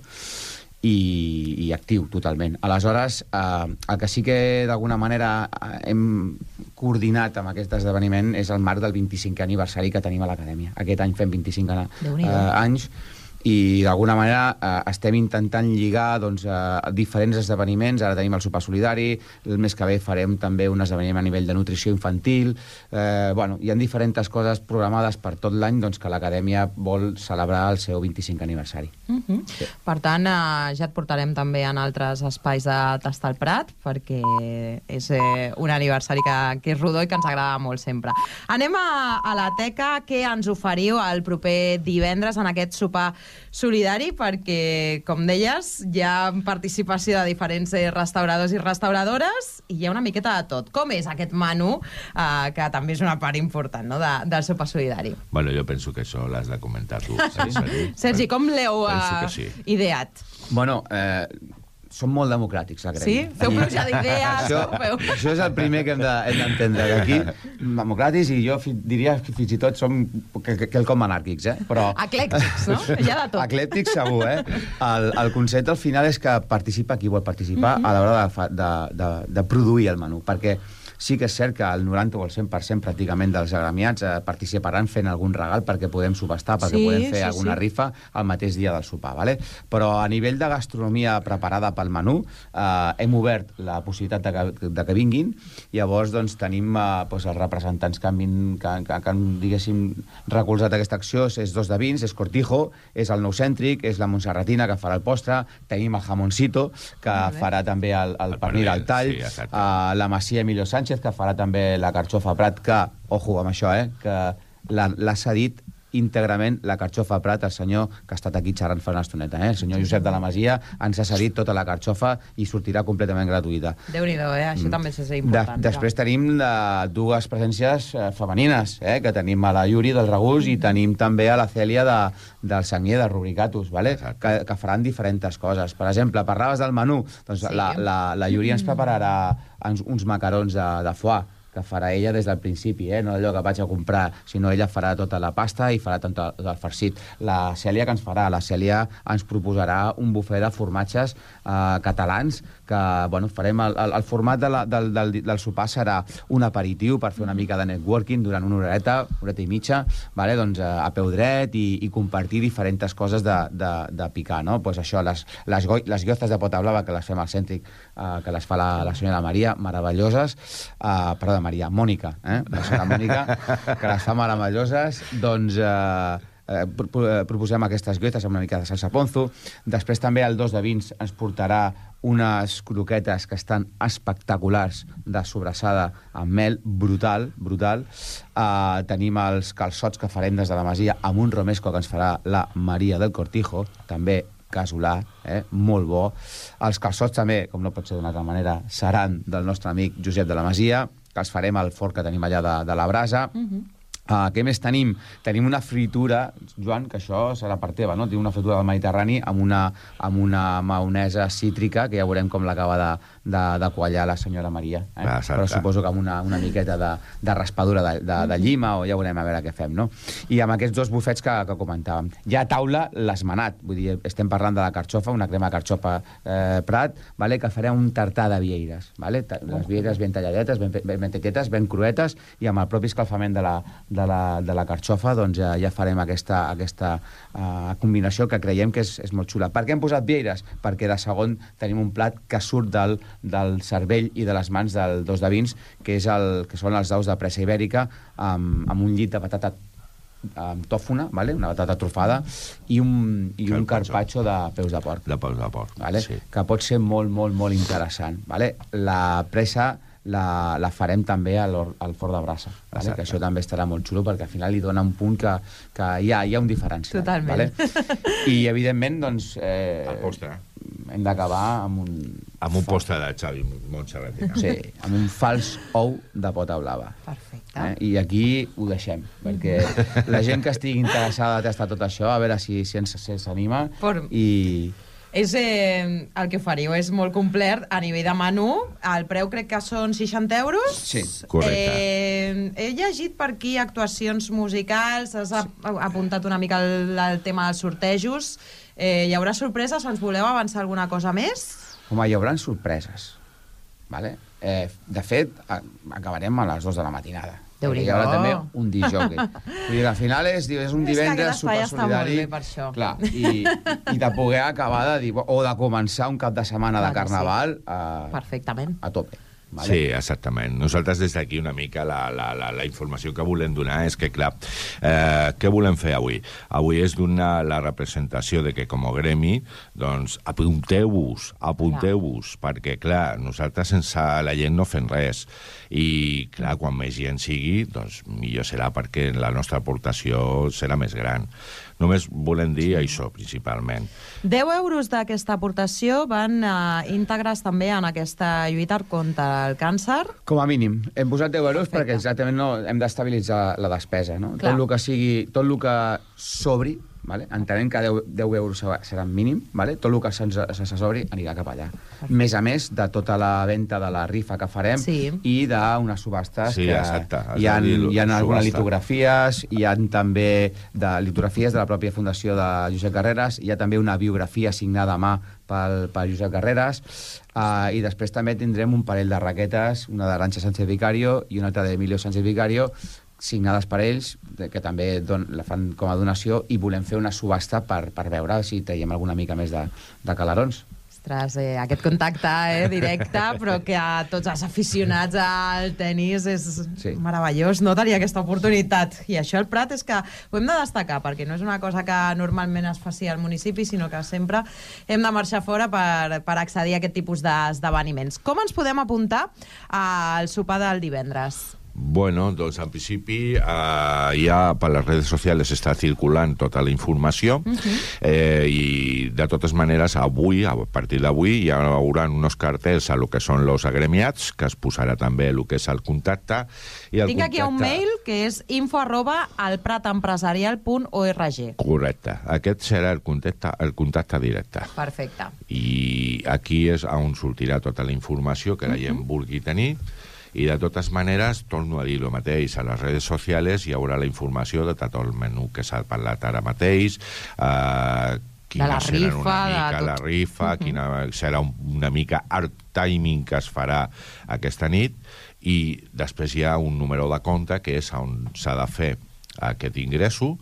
Speaker 14: i, i actiu totalment. Aleshores, eh, el que sí que d'alguna manera hem coordinat amb aquest esdeveniment és el marc del 25è aniversari que tenim a l'acadèmia. Aquest any fem 25 ana- eh, anys i d'alguna manera eh, estem intentant lligar doncs, eh, diferents esdeveniments. Ara tenim el sopar solidari, el mes que ve farem també un esdeveniment a nivell de nutrició infantil. Eh, bueno, hi ha diferents coses programades per tot l'any doncs, que l'acadèmia vol celebrar el seu 25 aniversari.
Speaker 12: Uh -huh. Per tant, eh, ja et portarem també en altres espais de Tastar el Prat, perquè és eh, un aniversari que, que és rodó i que ens agrada molt sempre. Anem a, a la teca que ens oferiu el proper divendres en aquest sopar solidari, perquè, com deies, hi ha participació de diferents eh, restauradors i restauradores i hi ha una miqueta de tot. Com és aquest menú, eh, que també és una part important no, de, del sopar solidari?
Speaker 13: Bueno, jo penso que això l'has de comentar tu. Sí? Sergi?
Speaker 12: Sergi, com l'heu eh,
Speaker 13: que sí.
Speaker 12: ideat?
Speaker 14: Bueno, eh, som molt democràtics, la
Speaker 12: Sí?
Speaker 14: gremi.
Speaker 12: Feu pluja d'idees,
Speaker 14: Això,
Speaker 12: feu?
Speaker 14: això és el primer que hem de- hem d'entendre, que aquí democràtics i jo fi, diria que fins i tot som que, que, quelcom anàrquics, eh? Però...
Speaker 12: Eclèctics, no? Hi ha de tot.
Speaker 14: Eclèptics segur, eh? El, el concepte al final és que participa qui vol participar
Speaker 12: Mhm.
Speaker 14: a l'hora de, de, de, de produir el menú, perquè sí que és cert que el 90 o el 100% pràcticament dels agremiats eh, participaran fent algun regal perquè podem subestar, perquè
Speaker 12: Sí,
Speaker 14: podem fer
Speaker 12: sí,
Speaker 14: alguna
Speaker 12: sí.
Speaker 14: rifa el mateix dia del sopar, ¿vale? però a nivell de gastronomia preparada pel menú eh, hem obert la possibilitat de que, de que vinguin llavors doncs, tenim eh, doncs, els representants que han, vin- que, que, que han diguéssim, recolzat aquesta acció és dos de vins, és Cortijo, és el Noucèntric, és la Montserratina que farà el postre, tenim el Jamoncito que farà també el, el, el pernil al tall,
Speaker 13: sí, exacte.
Speaker 14: uh, la Masia Emilio Sánchez que farà també la carxofa Prat que, ojo amb això, eh, que l'ha cedit íntegrament la carxofa Prat, el senyor que ha estat aquí xerrant fa una estoneta, eh? el senyor Josep de la Masia ens ha cedit tota la carxofa i sortirà completament gratuïta.
Speaker 12: Déu-n'hi-do, eh? Això
Speaker 14: Mm.
Speaker 12: també és
Speaker 14: De,
Speaker 12: important.
Speaker 14: després tenim de, dues presències eh, femenines, eh, que tenim a la Yuri del Regús i tenim també a la Cèlia de, del Sanguer de Rubricatus, vale? que, que faran diferents coses. Per exemple, parlaves del menú, doncs
Speaker 12: Sí.
Speaker 14: la, la, la Yuri ens prepararà uns macarons de, de foie, que farà ella des del principi, eh? no allò que vaig a comprar, sinó ella farà tota la pasta i farà tot el, farcit. La Cèlia que ens farà? La Cèlia ens proposarà un bufet de formatges eh, catalans que bueno, farem el, el, el format de la, del, del, del sopar serà un aperitiu per fer una mica de networking durant una horeta, horeta i mitja, vale? doncs, eh, a peu dret i, i compartir diferents coses de, de, de picar. No? Pues això, les, les, goi, les llostes de pota blava que les fem al cèntric, eh, que les fa la, la senyora Maria, meravelloses, eh, perdó, Maria, Mònica, eh? la senyora Mònica, que les fa meravelloses, doncs... Eh, eh, eh, proposem aquestes guetes amb una mica de salsa ponzo. Després també el dos de vins ens portarà unes croquetes que estan espectaculars de sobrassada amb mel, brutal, brutal. Uh, tenim els calçots que farem des de la Masia amb un romesco que ens farà la Maria del Cortijo, també casolà, eh? molt bo. Els calçots també, com no pot ser d'una altra manera, seran del nostre amic Josep de la Masia, que els farem al forn que tenim allà de, de la brasa. Uh, què més tenim? Tenim una fritura, Joan, que això serà per teva, no? Tenim una fritura del Mediterrani amb una, amb una maonesa cítrica, que ja veurem com l'acaba de, de, de quallar la senyora Maria. Eh?
Speaker 13: Ah.
Speaker 14: Però suposo que amb una, una miqueta de, de raspadura de, de, de llima, o ja veurem a veure què fem, no? I amb aquests dos bufets que, que comentàvem. Ja a taula, l'esmenat. Vull dir, estem parlant de la carxofa, una crema carxofa eh, Prat, vale? que farem un tartà de vieires. Vale? Les vieires ben talladetes, ben, ben, ben petitetes, ben cruetes, i amb el propi escalfament de la, de la, de la carxofa doncs ja, ja farem aquesta, aquesta uh, combinació que creiem que és, és molt xula. Per què hem posat vieires? Perquè de segon tenim un plat que surt del, del cervell i de les mans del dos de vins, que, és el, que són els daus de pressa ibèrica amb, amb un llit de patata amb tòfona, vale? una patata trufada, i un, i un carpaccio de peus de porc.
Speaker 13: De peus de porc,
Speaker 14: vale?
Speaker 13: sí.
Speaker 14: que pot ser molt, molt, molt interessant. Vale? La pressa la, la farem també al, al forn de brasa, vale?
Speaker 13: Exacte.
Speaker 14: que això també estarà molt xulo perquè al final li dona un punt que, que hi, ha, hi ha un diferencial.
Speaker 12: Totalment.
Speaker 14: Vale? I evidentment doncs, eh,
Speaker 13: El postre.
Speaker 14: Hem d'acabar amb un...
Speaker 13: Amb un postre de Xavi Montserratina.
Speaker 14: Sí, amb un fals ou de pota blava.
Speaker 12: Perfecte.
Speaker 14: Eh? I aquí ho deixem, perquè la gent que estigui interessada a tastar tot això, a veure si, si ens si s'anima
Speaker 12: Por-
Speaker 14: i...
Speaker 12: És eh, el que oferiu, és molt complet a nivell de menú. El preu crec que són 60 euros.
Speaker 14: Sí,
Speaker 12: Eh, he llegit per aquí actuacions musicals, has ap- apuntat una mica el, el tema dels sortejos. Eh, hi haurà sorpreses? Ens voleu avançar alguna cosa més?
Speaker 14: Home, hi haurà sorpreses. Vale? Eh, de fet, acabarem a les 2 de la matinada.
Speaker 12: déu
Speaker 14: Perquè
Speaker 12: nhi
Speaker 14: hi haurà també un disjockey. Vull dir, al final és, és un
Speaker 12: És que
Speaker 14: divendres supersolidari.
Speaker 12: per això.
Speaker 14: Clar, i, i de poder acabar de dir, o de començar un cap de setmana de
Speaker 12: Clar que sí.
Speaker 14: carnaval a,
Speaker 12: Perfectament.
Speaker 14: a tope. Vale?
Speaker 13: Sí, exactament. Nosaltres des d'aquí una mica la, la, la, la informació que volem donar és que, clar, eh, què volem fer avui? Avui és donar la representació de que com a gremi, doncs, apunteu-vos, apunteu-vos, perquè, clar, nosaltres sense la gent no fem res. I, clar, quan més gent sigui, doncs millor serà perquè la nostra aportació serà més gran. Només volem dir això, principalment.
Speaker 12: 10 euros d'aquesta aportació van eh, íntegres també en aquesta lluita contra el càncer.
Speaker 14: Com a mínim. Hem posat 10 euros perquè exactament no, hem d'estabilitzar la despesa. No?
Speaker 12: Clar.
Speaker 14: Tot el que sigui, tot el que sobri, vale? entenem que 10, 10 euros serà- mínim, vale? tot el que se'ns se sobri anirà cap allà. Més a més de tota la venda de la rifa que farem
Speaker 12: Sí.
Speaker 14: i d'unes subhastes
Speaker 13: Sí,
Speaker 14: que
Speaker 13: exacte,
Speaker 14: hi ha,
Speaker 13: de dir
Speaker 14: hi ha algunes litografies, hi ha també de litografies de la pròpia Fundació de Josep Carreras, hi ha també una biografia signada a mà pel, pel Josep Carreras, uh, i després també tindrem un parell de raquetes, una d'Aranxa Sánchez Vicario i una altra d'Emilio Sánchez Vicario, signades per ells, que també don, la fan com a donació, i volem fer una subhasta per, per veure si traiem alguna mica més de, de calarons.
Speaker 12: Ostres, eh, aquest contacte eh, directe, però que a tots els aficionats al tennis és
Speaker 14: Sí.
Speaker 12: meravellós no tenir aquesta oportunitat. I això el Prat és que ho hem de destacar, perquè no és una cosa que normalment es faci al municipi, sinó que sempre hem de marxar fora per, per accedir a aquest tipus d'esdeveniments. Com ens podem apuntar al sopar del divendres?
Speaker 13: Bueno, doncs en principi eh, ja per les redes socials està circulant tota la informació eh, i de totes maneres avui, a partir d'avui, hi haurà uns cartells a lo que són els agremiats, que es posarà també el que és el contacte. I el
Speaker 12: Tinc aquí un
Speaker 13: contacte-
Speaker 12: mail que és info arroba alpratempresarial.org.
Speaker 13: Correcte. Aquest serà el contacte, el contacte directe.
Speaker 12: Perfecte.
Speaker 13: i aquí és on sortirà tota la informació que la gent vulgui tenir i de totes maneres, torno a dir el mateix, a les redes socials hi haurà la informació de tot el menú que s'ha parlat ara mateix, eh, quina
Speaker 12: la
Speaker 13: serà
Speaker 12: rifa,
Speaker 13: una
Speaker 12: de
Speaker 13: mica
Speaker 12: tot.
Speaker 13: la rifa, quina serà un, una mica art timing que es farà aquesta nit i després hi ha un número de compte que és on s'ha de fer aquest ingresso,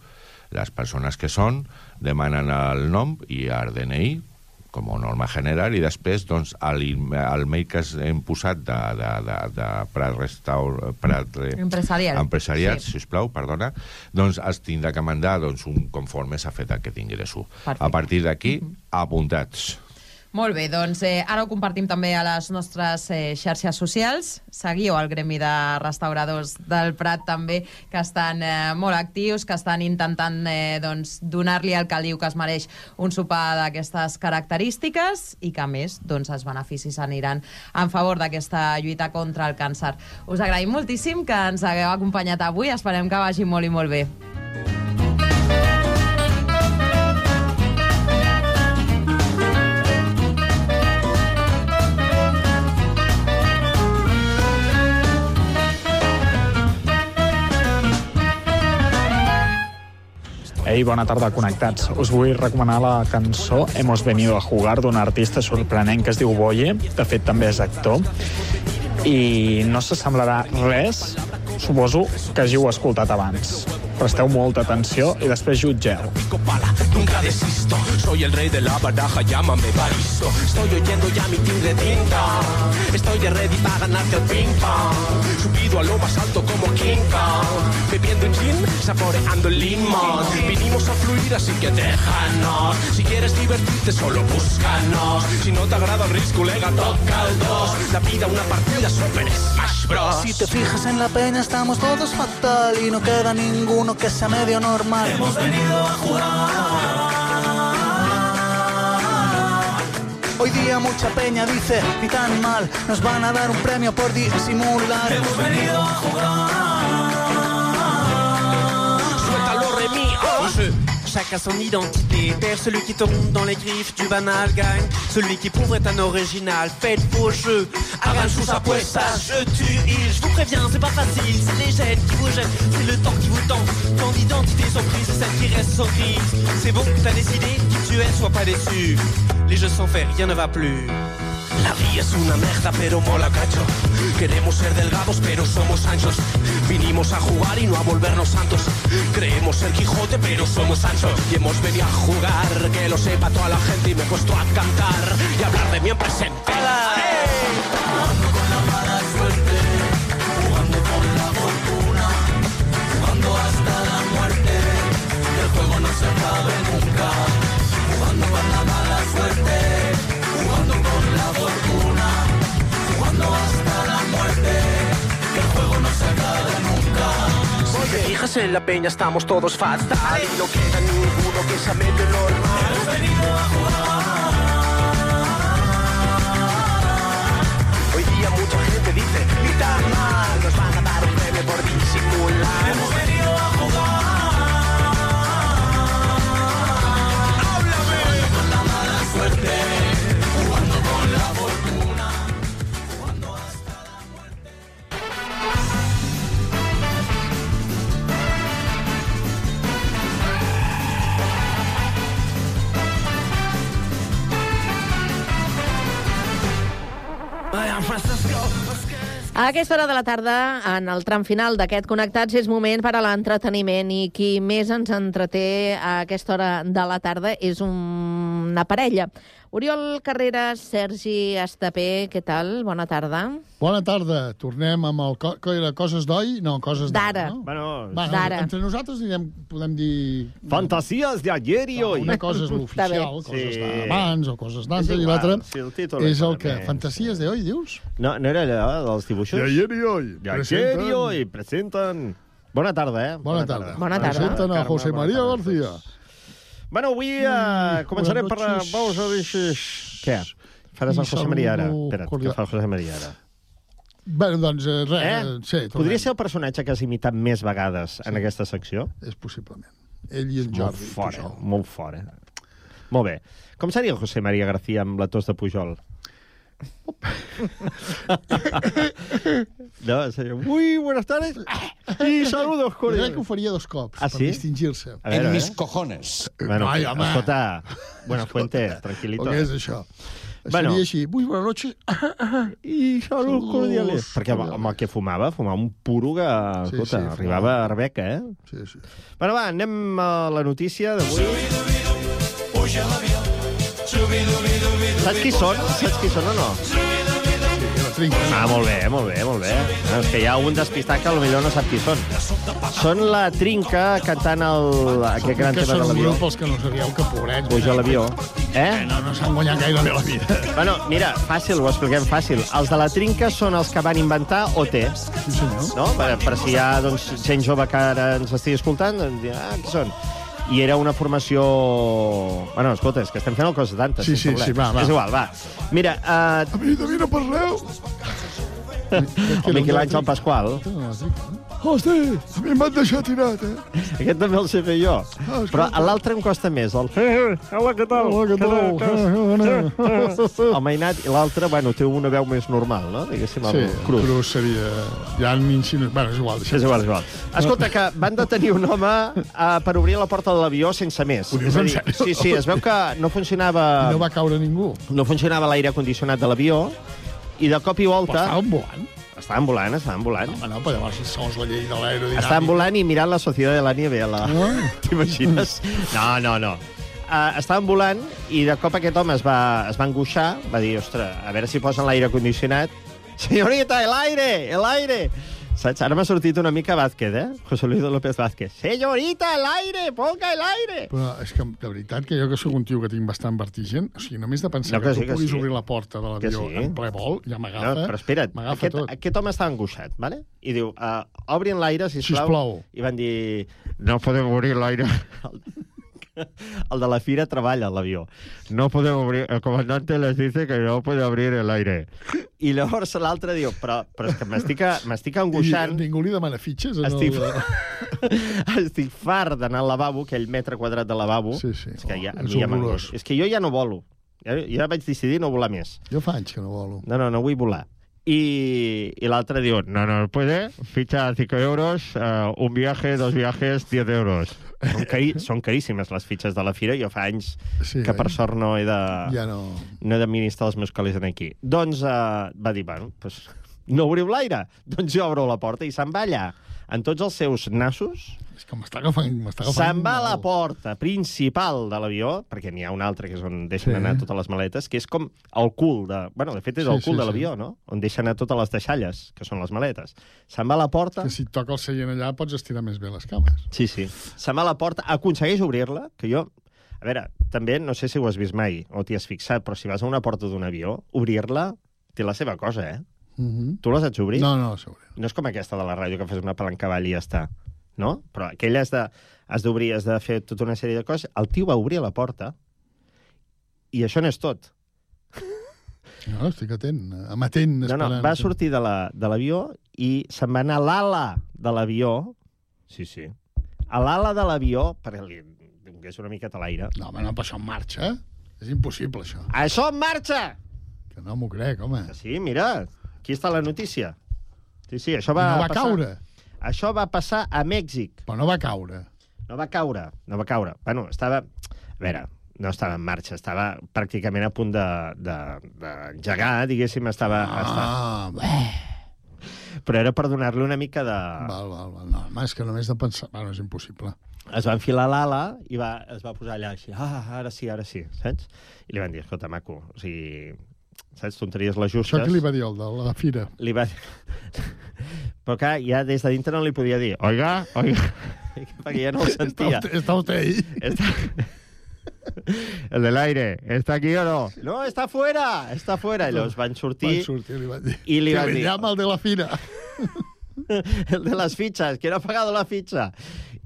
Speaker 13: les persones que són demanen el nom i el DNI com a norma general i després doncs, el, el mail que hem posat de, de, de, de Prat Restaur... Prat, Re-
Speaker 12: Empresarial.
Speaker 13: Empresarial,
Speaker 12: Sí.
Speaker 13: sisplau, perdona, doncs es tindrà que mandar doncs, un conforme s'ha fet aquest ingresso.
Speaker 12: Perfecte.
Speaker 13: A partir d'aquí, apuntats.
Speaker 12: Molt bé, doncs eh, ara ho compartim també a les nostres eh, xarxes socials. Seguiu el Gremi de Restauradors del Prat també, que estan eh, molt actius, que estan intentant eh, doncs, donar-li al caliu que es mereix un sopar d'aquestes característiques i que, a més, doncs, els beneficis aniran en favor d'aquesta lluita contra el càncer. Us agraïm moltíssim que ens hagueu acompanyat avui. Esperem que vagi molt i molt bé.
Speaker 15: Ei, bona tarda, connectats. Us vull recomanar la cançó Hemos venido a jugar d'un artista sorprenent que es diu Boye. De fet, també és actor. I no s'assemblarà res, suposo, que hàgiu escoltat abans. Presteu molta atenció i després jutgeu.
Speaker 16: Nunca desisto, soy el rey de la baraja, llámame Baristo. Estoy oyendo ya mi tigre tinta. Estoy de ready para ganarte el ping pong. Subido a lo más alto como King Kong. Bebiendo un gin, saboreando el limón. Vinimos a fluir, así que déjanos. Si quieres divertirte, solo búscanos. Si no te agrada el risco, colega, toca el 2. La vida, una partida, super Smash Bros.
Speaker 17: Si te fijas en la peña estamos todos fatal y no queda ninguno que sea medio normal.
Speaker 16: Hemos venido a jugar.
Speaker 17: Hoy día mucha peña dice, ni tan mal, nos van a dar un premio por disimular.
Speaker 16: Hemos venido a jugar. Suéltalo, Remy. oh. Chacun son identité. Père, celui qui tombe dans les griffes du banal gagne. Celui qui prouve est un original. Faites vos jeux. Arrange sous sa puesta, je tue il. Je vous préviens, c'est pas facile. C'est les gènes qui vous gênent. C'est le temps qui vous tente. Tant d'identités sont prises, c'est celle qui reste sans crise. C'est bon, t'as décidé qui tu es, sois pas déçu. Les jeux sont faits, rien ne va plus. La vida es una merda, pero mola cacho. Queremos ser delgados, pero somos anchos. Vinimos a jugar y no a volvernos santos. Creemos ser Quijote, pero somos Sancho. Y hemos venido a jugar, que lo sepa toda la gente. Y me he puesto a cantar y hablar de mi en presente. En la peña estamos todos fatal y no queda ninguno que se mete normal.
Speaker 17: Hemos venido a
Speaker 16: Hoy día mucha gente dice, ni tan mal, nos van a dar un premio por disimular.
Speaker 17: Hemos venido a jugar. La mala suerte,
Speaker 4: A aquesta hora de la tarda, en el tram final d'aquest Connectats, és moment per a l'entreteniment i qui més ens entreté a aquesta hora de la tarda és un- una parella. Oriol Carreras, Sergi Estapé, què tal? Bona tarda.
Speaker 18: Bona tarda. Tornem amb el... Co que era Coses d'oi? No, Coses
Speaker 4: D'ara.
Speaker 18: No?
Speaker 19: Bueno,
Speaker 18: bueno,
Speaker 4: d'ara.
Speaker 18: entre nosaltres direm, podem dir...
Speaker 19: Fantasías de ayer y hoy.
Speaker 18: Una cosa és l'oficial, coses
Speaker 19: Sí.
Speaker 18: d'abans o coses d'antes, i
Speaker 19: igual,
Speaker 18: l'altre
Speaker 19: si el
Speaker 18: és el que...
Speaker 19: més.
Speaker 18: Fantasies de hoy, dius?
Speaker 19: No, no era allò dels dibuixos?
Speaker 18: De ayer y hoy.
Speaker 19: De ayer y hoy. Presenten... Bona tarda, eh?
Speaker 18: Bona tarda.
Speaker 4: Bona tarda.
Speaker 18: Presenten a José
Speaker 19: bona
Speaker 18: María
Speaker 19: tarda
Speaker 18: García.
Speaker 19: Bueno, avui eh, començarem per... Vamos a dir... Què? Faràs el José María ara? Espera't, que fa el José María ara.
Speaker 18: Bé, doncs, eh, res,
Speaker 19: Eh?
Speaker 18: eh? sí, tornem.
Speaker 19: Podria ser el personatge que has imitat més vegades en aquesta secció?
Speaker 18: És possiblement. Ell i en
Speaker 19: Molt
Speaker 18: Jordi.
Speaker 19: fora,
Speaker 18: Pujol.
Speaker 19: molt fora. Molt bé. Com seria el José María García amb la tos de Pujol? No, seria... Muy buenas tardes y saludos
Speaker 18: Jo crec que ho faria dos cops,
Speaker 19: Ah,
Speaker 18: per
Speaker 19: sí?
Speaker 18: distingir-se.
Speaker 19: A veure,
Speaker 20: En mis
Speaker 19: eh?
Speaker 20: cojones.
Speaker 19: Bueno,
Speaker 18: Ai, home.
Speaker 19: escolta, Buenafuente, tranquilito.
Speaker 18: O què és això?
Speaker 19: Bueno.
Speaker 18: Seria així. Muy buenas noches.
Speaker 19: I saludos cordiales. Perquè amb, amb el que fumava, fumava un puro que,
Speaker 18: Sí,
Speaker 19: escolta,
Speaker 18: sí,
Speaker 19: arribava a Arbeca, eh?
Speaker 18: Sí, sí.
Speaker 19: Bueno, va, anem a la notícia d'avui. Saps qui són? Saps qui són o no? Ah, molt bé, molt bé, molt bé. Ah, és que hi ha un despistat que potser no sap qui són. Són la Trinca cantant el, aquest gran
Speaker 18: que
Speaker 19: tema
Speaker 18: són
Speaker 19: de
Speaker 18: un
Speaker 19: l'avió.
Speaker 18: grup, els que no sabíeu, que pobrets.
Speaker 19: Puja a l'avió. Eh?
Speaker 18: No, no s'han guanyat gaire bé la vida.
Speaker 19: Bueno, mira, fàcil, ho expliquem fàcil. Els de la Trinca són els que van inventar OT.
Speaker 18: Sí, senyor.
Speaker 19: No? Per, per si hi ha doncs, gent jove que ara ens estigui escoltant, doncs ah, qui són? I era una formació... Bueno, escolta, és que estem fent el cos de tantes.
Speaker 18: Sí,
Speaker 19: sense
Speaker 18: sí, sí, va, va.
Speaker 19: És igual, va. Mira, uh,
Speaker 18: A mi, de mi no parleu.
Speaker 19: el Miquel Àngel Pasqual,
Speaker 18: Hosti, a mi m'han deixat tirat, eh?
Speaker 19: aquest també el sé fer jo.
Speaker 18: Ah,
Speaker 19: Però a l'altre em costa més. El... Hola, què tal?
Speaker 18: Hola, què tal?
Speaker 19: El mainat i l'altre, bueno, té una veu més normal, no? Diguéssim, el
Speaker 18: Sí,
Speaker 19: cruz.
Speaker 18: Cruz seria... Ja han insinuat... Bueno, és igual.
Speaker 19: És igual, és igual. Escolta, que van detenir un home uh, per obrir la porta de l'avió sense més.
Speaker 18: Ho dius en sèrio?
Speaker 19: Sí, sí, es veu que no funcionava...
Speaker 18: I no va caure ningú.
Speaker 19: no funcionava l'aire condicionat de l'avió i de cop i
Speaker 18: Però
Speaker 19: volta...
Speaker 18: estaven volant.
Speaker 19: Estaven volant, estaven volant.
Speaker 18: Home, no, però llavors, segons la llei de l'aerodinàmica...
Speaker 19: Estaven volant i mirant la Societat de la Nieve. A la...
Speaker 18: Ah.
Speaker 19: T'imagines? No, no, no. Uh, estaven volant i de cop aquest home es va, es va angoixar, va dir, ostres, a veure si posen l'aire condicionat. Señorita, el aire, el aire. Saps? Ara m'ha sortit una mica Vázquez, eh? José Luis López Vázquez. Señorita, el aire, ponga el aire.
Speaker 18: Però és que, de veritat, que jo que sóc un tio que tinc bastant vertigen, o sigui, només de pensar
Speaker 19: No,
Speaker 18: que,
Speaker 19: que sí,
Speaker 18: tu
Speaker 19: que
Speaker 18: puguis
Speaker 19: sí.
Speaker 18: obrir la porta de l'avió
Speaker 19: Que sí.
Speaker 18: en ple vol, ja m'agafa.
Speaker 19: No, però espera't, aquest,
Speaker 18: tot.
Speaker 19: aquest home estava angoixat, ¿vale? I diu, uh, obrin l'aire, sisplau.
Speaker 18: Sisplau.
Speaker 19: I van dir, no podem obrir l'aire. el de la fira treballa a l'avió. No podem obrir... El comandante les dice que no puede abrir el aire. I llavors l'altre diu, però, però és que m'estic angoixant...
Speaker 18: I ningú li demana fitxes?
Speaker 19: Estic,
Speaker 18: el-
Speaker 19: estic fart d'anar al lavabo, aquell metre quadrat de lavabo.
Speaker 18: Sí, sí.
Speaker 19: És que ja, a
Speaker 18: és
Speaker 19: ja. És que jo ja no volo. Ja, ja vaig decidir no volar més.
Speaker 18: Jo fa anys que no volo.
Speaker 19: No, no, no vull volar. I, i l'altre diu, no, no puede, ficha 5 euros, uh, un viaje, dos viajes, 10 euros. Són, cari són caríssimes les fitxes de la fira, jo fa anys
Speaker 18: Sí,
Speaker 19: que per
Speaker 18: eh?
Speaker 19: sort no he de...
Speaker 18: Ja no...
Speaker 19: No he d'administrar els meus calés aquí. Doncs uh, va dir, bueno, pues, no obriu l'aire. Doncs jo obro la porta i se'n va allà, en tots els seus nassos,
Speaker 18: És que m'està agafant... agafant
Speaker 19: Se'n va a la porta principal de l'avió, perquè n'hi ha una altra que és on deixen
Speaker 18: Sí.
Speaker 19: anar totes les maletes, que és com el cul de... Bueno, de fet és
Speaker 18: Sí,
Speaker 19: el cul
Speaker 18: sí,
Speaker 19: de
Speaker 18: sí.
Speaker 19: l'avió, no? On deixen anar totes les deixalles, que són les maletes. Se'n va a la porta...
Speaker 18: Que si toca el seient allà pots estirar més bé les cames.
Speaker 19: Sí, sí. Se'n va a la porta, aconsegueix obrir-la, que jo... A veure, també no sé si ho has vist mai o t'hi has fixat, però si vas a una porta d'un avió, obrir-la té la seva cosa, eh?
Speaker 18: Mm -hmm.
Speaker 19: Tu la saps obrir?
Speaker 18: No, no, sobre.
Speaker 19: No és com aquesta de la ràdio, que fes una palanca avall i ja està. No? Però aquella has de- has d'obrir, has de fer tota una sèrie de coses. El tio va obrir la porta i això no és tot.
Speaker 18: No, estic atent, amatent,
Speaker 19: No, no, va sortir de la- de l'avió i se'n va anar a l'ala de l'avió. Sí, sí. A l'ala de l'avió, perquè li donés una miqueta l'aire.
Speaker 18: No, home, no, però això en marxa. És impossible, això.
Speaker 19: Això en marxa!
Speaker 18: Que no m'ho crec, home.
Speaker 19: Que sí, mira, aquí està la notícia. Sí, sí, això va
Speaker 18: no va
Speaker 19: passar...
Speaker 18: caure.
Speaker 19: Això va passar a Mèxic.
Speaker 18: Però no va caure.
Speaker 19: No va caure, no va caure. Bueno, estava... A veure, no estava en marxa, estava pràcticament a punt de- de- d'engegar, de, diguéssim, estava...
Speaker 18: Ah,
Speaker 19: estava... Però era per donar-li una mica de...
Speaker 18: Val, val, val. No, home, és que només de pensar... Bueno, és impossible.
Speaker 19: Es va enfilar l'ala i va, es va posar allà així. Ah, ara sí, ara sí, saps? I li van dir, escolta, maco, o sigui... Saps, tonteries les justes.
Speaker 18: Això que li va dir el de la fira?
Speaker 19: Li va... Però clar, ja des de dintre no li podia dir oiga, oiga, perquè ja no el sentia.
Speaker 18: Està, està usted ahí.
Speaker 19: Está... El del aire, ¿está aquí o no? No, está fuera, está fuera. I llavors van sortir...
Speaker 18: Van sortir, li van dir.
Speaker 19: I li van dir...
Speaker 18: llama el de la fira.
Speaker 19: el de las fichas, que no ha pagado la ficha.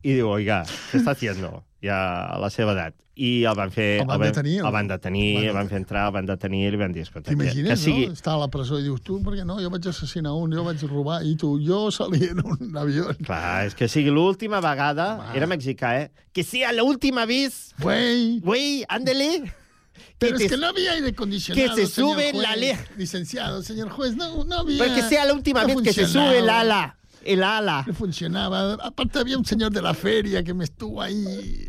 Speaker 19: I diu, oiga, què està haciendo? Ja a la seva edat. I el van fer...
Speaker 18: El van detenir,
Speaker 19: El
Speaker 18: no?
Speaker 19: van detenir,
Speaker 18: El van
Speaker 19: el van fer entrar, el van detenir i li van dir, escolta,
Speaker 18: T'imagines,
Speaker 19: que sigui...
Speaker 18: no? Està a la presó i dius, tu, per què no? Jo vaig assassinar un, jo vaig robar, i tu, jo salia en un avió.
Speaker 19: Clar, és que sigui l'última vegada... Era mexicà, eh? Que sea la última vez...
Speaker 18: Güey.
Speaker 19: Güey, ándele.
Speaker 18: Pero
Speaker 19: te-
Speaker 18: es que no había aire acondicionado,
Speaker 19: que se sube
Speaker 18: juez.
Speaker 19: la le-
Speaker 18: Licenciado, señor juez, no, no había...
Speaker 19: Pero que sea la última
Speaker 18: no
Speaker 19: vez que se sube el ala. El ala.
Speaker 18: No funcionaba. Aparte había un señor de la feria que me estuvo ahí...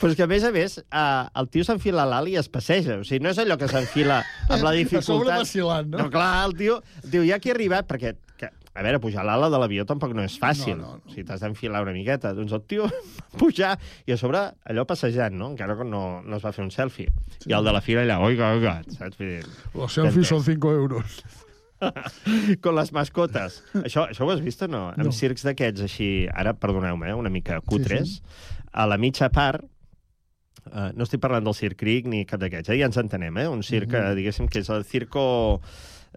Speaker 19: Però és que, a més a més, eh, el tio s'enfila a l'ala i es passeja. O sigui, no és allò que s'enfila amb la dificultat.
Speaker 18: vacilant, no?
Speaker 19: No, clar, el tio, diu, ja que he arribat, perquè, que, a veure, pujar l'ala de l'avió tampoc no és fàcil. No, no, no. Sigui, t'has d'enfilar una miqueta. Doncs el tio pujar i a sobre allò passejant, no? Encara que no, no es va fer un selfie. Sí. I el de la fira allà, oiga, oiga, saps?
Speaker 18: Los selfies son 5 euros.
Speaker 19: con les mascotes. això, això ho has vist o no?
Speaker 18: No.
Speaker 19: Amb circs d'aquests així, ara, perdoneu-me, eh, una mica cutres,
Speaker 18: Sí,
Speaker 19: a la mitja part, Uh, no estic parlant del Circ Cric ni cap d'aquests, eh? ja ens entenem, eh? Un circ, mm. -hmm. diguéssim, que és el circo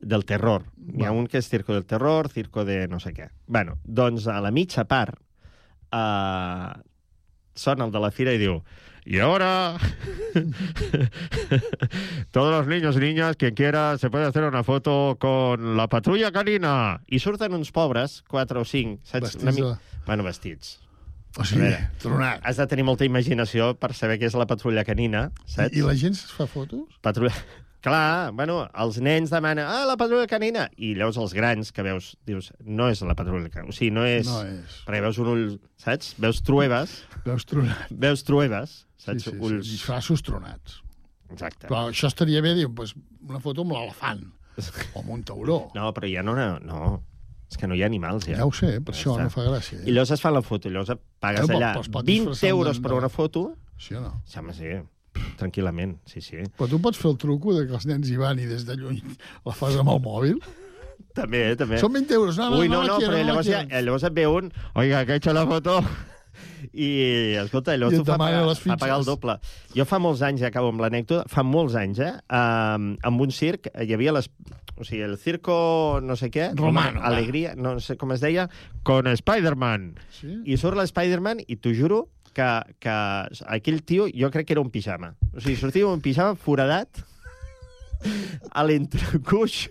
Speaker 19: del terror. Hi ha un que és circo del terror, circo de no sé què. bueno, doncs a la mitja part uh, sona el de la fira i diu y ahora todos los niños y niñas, quien quiera, se puede hacer una foto con la patrulla canina. I surten uns pobres, quatre o cinc, saps?
Speaker 18: Vestits
Speaker 19: mi- Bueno, vestits.
Speaker 18: O sigui,
Speaker 19: veure,
Speaker 18: tronat.
Speaker 19: Has de tenir molta imaginació per saber què és la patrulla canina, saps?
Speaker 18: I, I la gent es fa fotos?
Speaker 19: Patrulla... Clar, bueno, els nens demanen ah, la patrulla canina, i llavors els grans que veus, dius, no és la patrulla canina, o sigui, no és...
Speaker 18: No és.
Speaker 19: Perquè veus un ull, saps? Veus trueves.
Speaker 18: Veus tronat.
Speaker 19: Veus trueves, saps?
Speaker 18: Sí, sí,
Speaker 19: Ulls...
Speaker 18: sí, disfraços tronats.
Speaker 19: Exacte.
Speaker 18: Però això estaria bé, dir, pues, una foto amb l'elefant. O amb un tauró.
Speaker 19: No, però ja no... No, és que no hi ha animals, ja.
Speaker 18: Ja ho sé, per això
Speaker 19: està.
Speaker 18: no fa gràcia.
Speaker 19: I llavors es fa la foto, llavors pagues
Speaker 18: però-
Speaker 19: allà
Speaker 18: pot
Speaker 19: 20
Speaker 18: disfressar
Speaker 19: euros per una foto.
Speaker 18: Sí o no?
Speaker 19: Sí, home, sí. Tranquil·lament, sí, sí.
Speaker 18: Però tu pots fer el truco de que els nens hi van i des de lluny la fas amb el mòbil?
Speaker 19: També, eh, també.
Speaker 18: Són 20 euros. No, no,
Speaker 19: Ui, no,
Speaker 18: no,
Speaker 19: no,
Speaker 18: quiero,
Speaker 19: però
Speaker 18: no la
Speaker 19: llavors, ja, llavors et ve un... Oiga, que he hecho la foto... I, escolta, llavors
Speaker 18: I
Speaker 19: tu fa pagar, fa pagar el doble. Jo fa molts anys, ja acabo amb l'anècdota, fa molts anys, eh, um, amb un circ, hi havia les... O sigui, el circo no sé què...
Speaker 18: Romano.
Speaker 19: Alegria, no sé com es deia, con Spider-Man.
Speaker 18: Sí?
Speaker 19: I surt l'Spider-Man i t'ho juro que, que aquell tio, jo crec que era un pijama. O sigui, sortia un pijama foradat a l'entrecuix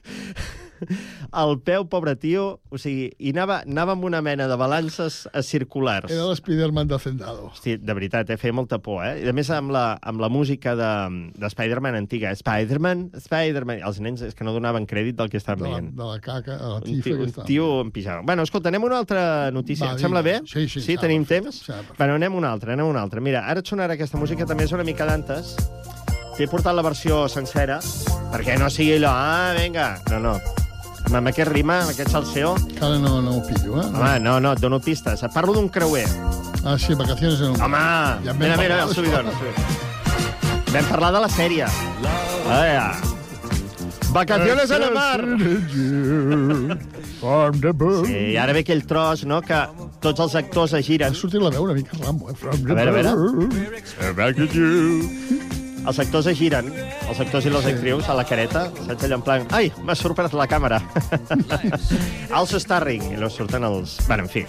Speaker 19: al peu, pobre tio, o sigui, i anava, anava amb una mena de balances eh, circulars.
Speaker 18: Era l'Spiderman de Zendado.
Speaker 19: Hosti, de veritat, eh? feia molta por, eh? I a més amb la, amb la música de, de Spider-Man antiga. Spider-Man, Spider-Man... Els nens és que no donaven crèdit del que estaven
Speaker 18: De la,
Speaker 19: veient.
Speaker 18: de la caca, de la
Speaker 19: Un
Speaker 18: tifa
Speaker 19: tio,
Speaker 18: que
Speaker 19: un tio en pijama. Bueno, escolta, anem a una altra notícia.
Speaker 18: Va,
Speaker 19: Et sembla bé?
Speaker 18: Sí, sí,
Speaker 19: Sí, tenim
Speaker 18: perfecte,
Speaker 19: temps?
Speaker 18: perfecte.
Speaker 19: Bueno, anem a una altra, anem a una altra. Mira, ara et sonarà aquesta música, també és una mica d'antes. T'he portat la versió sencera, perquè no sigui allò, ah, vinga. No, no. Amb, amb aquest rima, amb aquest salseo...
Speaker 18: Encara no, no ho pillo, eh?
Speaker 19: Home, no, no, et dono pistes. Et parlo d'un creuer.
Speaker 18: Ah, sí, vacaciones en un...
Speaker 19: Home,
Speaker 18: Ja
Speaker 19: mira, mira, el subidon. Vam parlar de la sèrie. Ah, ja. Vacaciones en el mar.
Speaker 18: From the boat.
Speaker 19: Sí, ara ve aquell tros, no?, que tots els actors es giren.
Speaker 18: Ha sortit la veu una mica Rambo, eh? From the
Speaker 19: A veure, a veure.
Speaker 18: Back at you.
Speaker 19: Els actors es giren, els actors i les
Speaker 18: Sí.
Speaker 19: actrius, a la careta, saps allò en plan... Ai, m'ha sorprès la càmera. also starring, i no surten els... Bueno, en fi.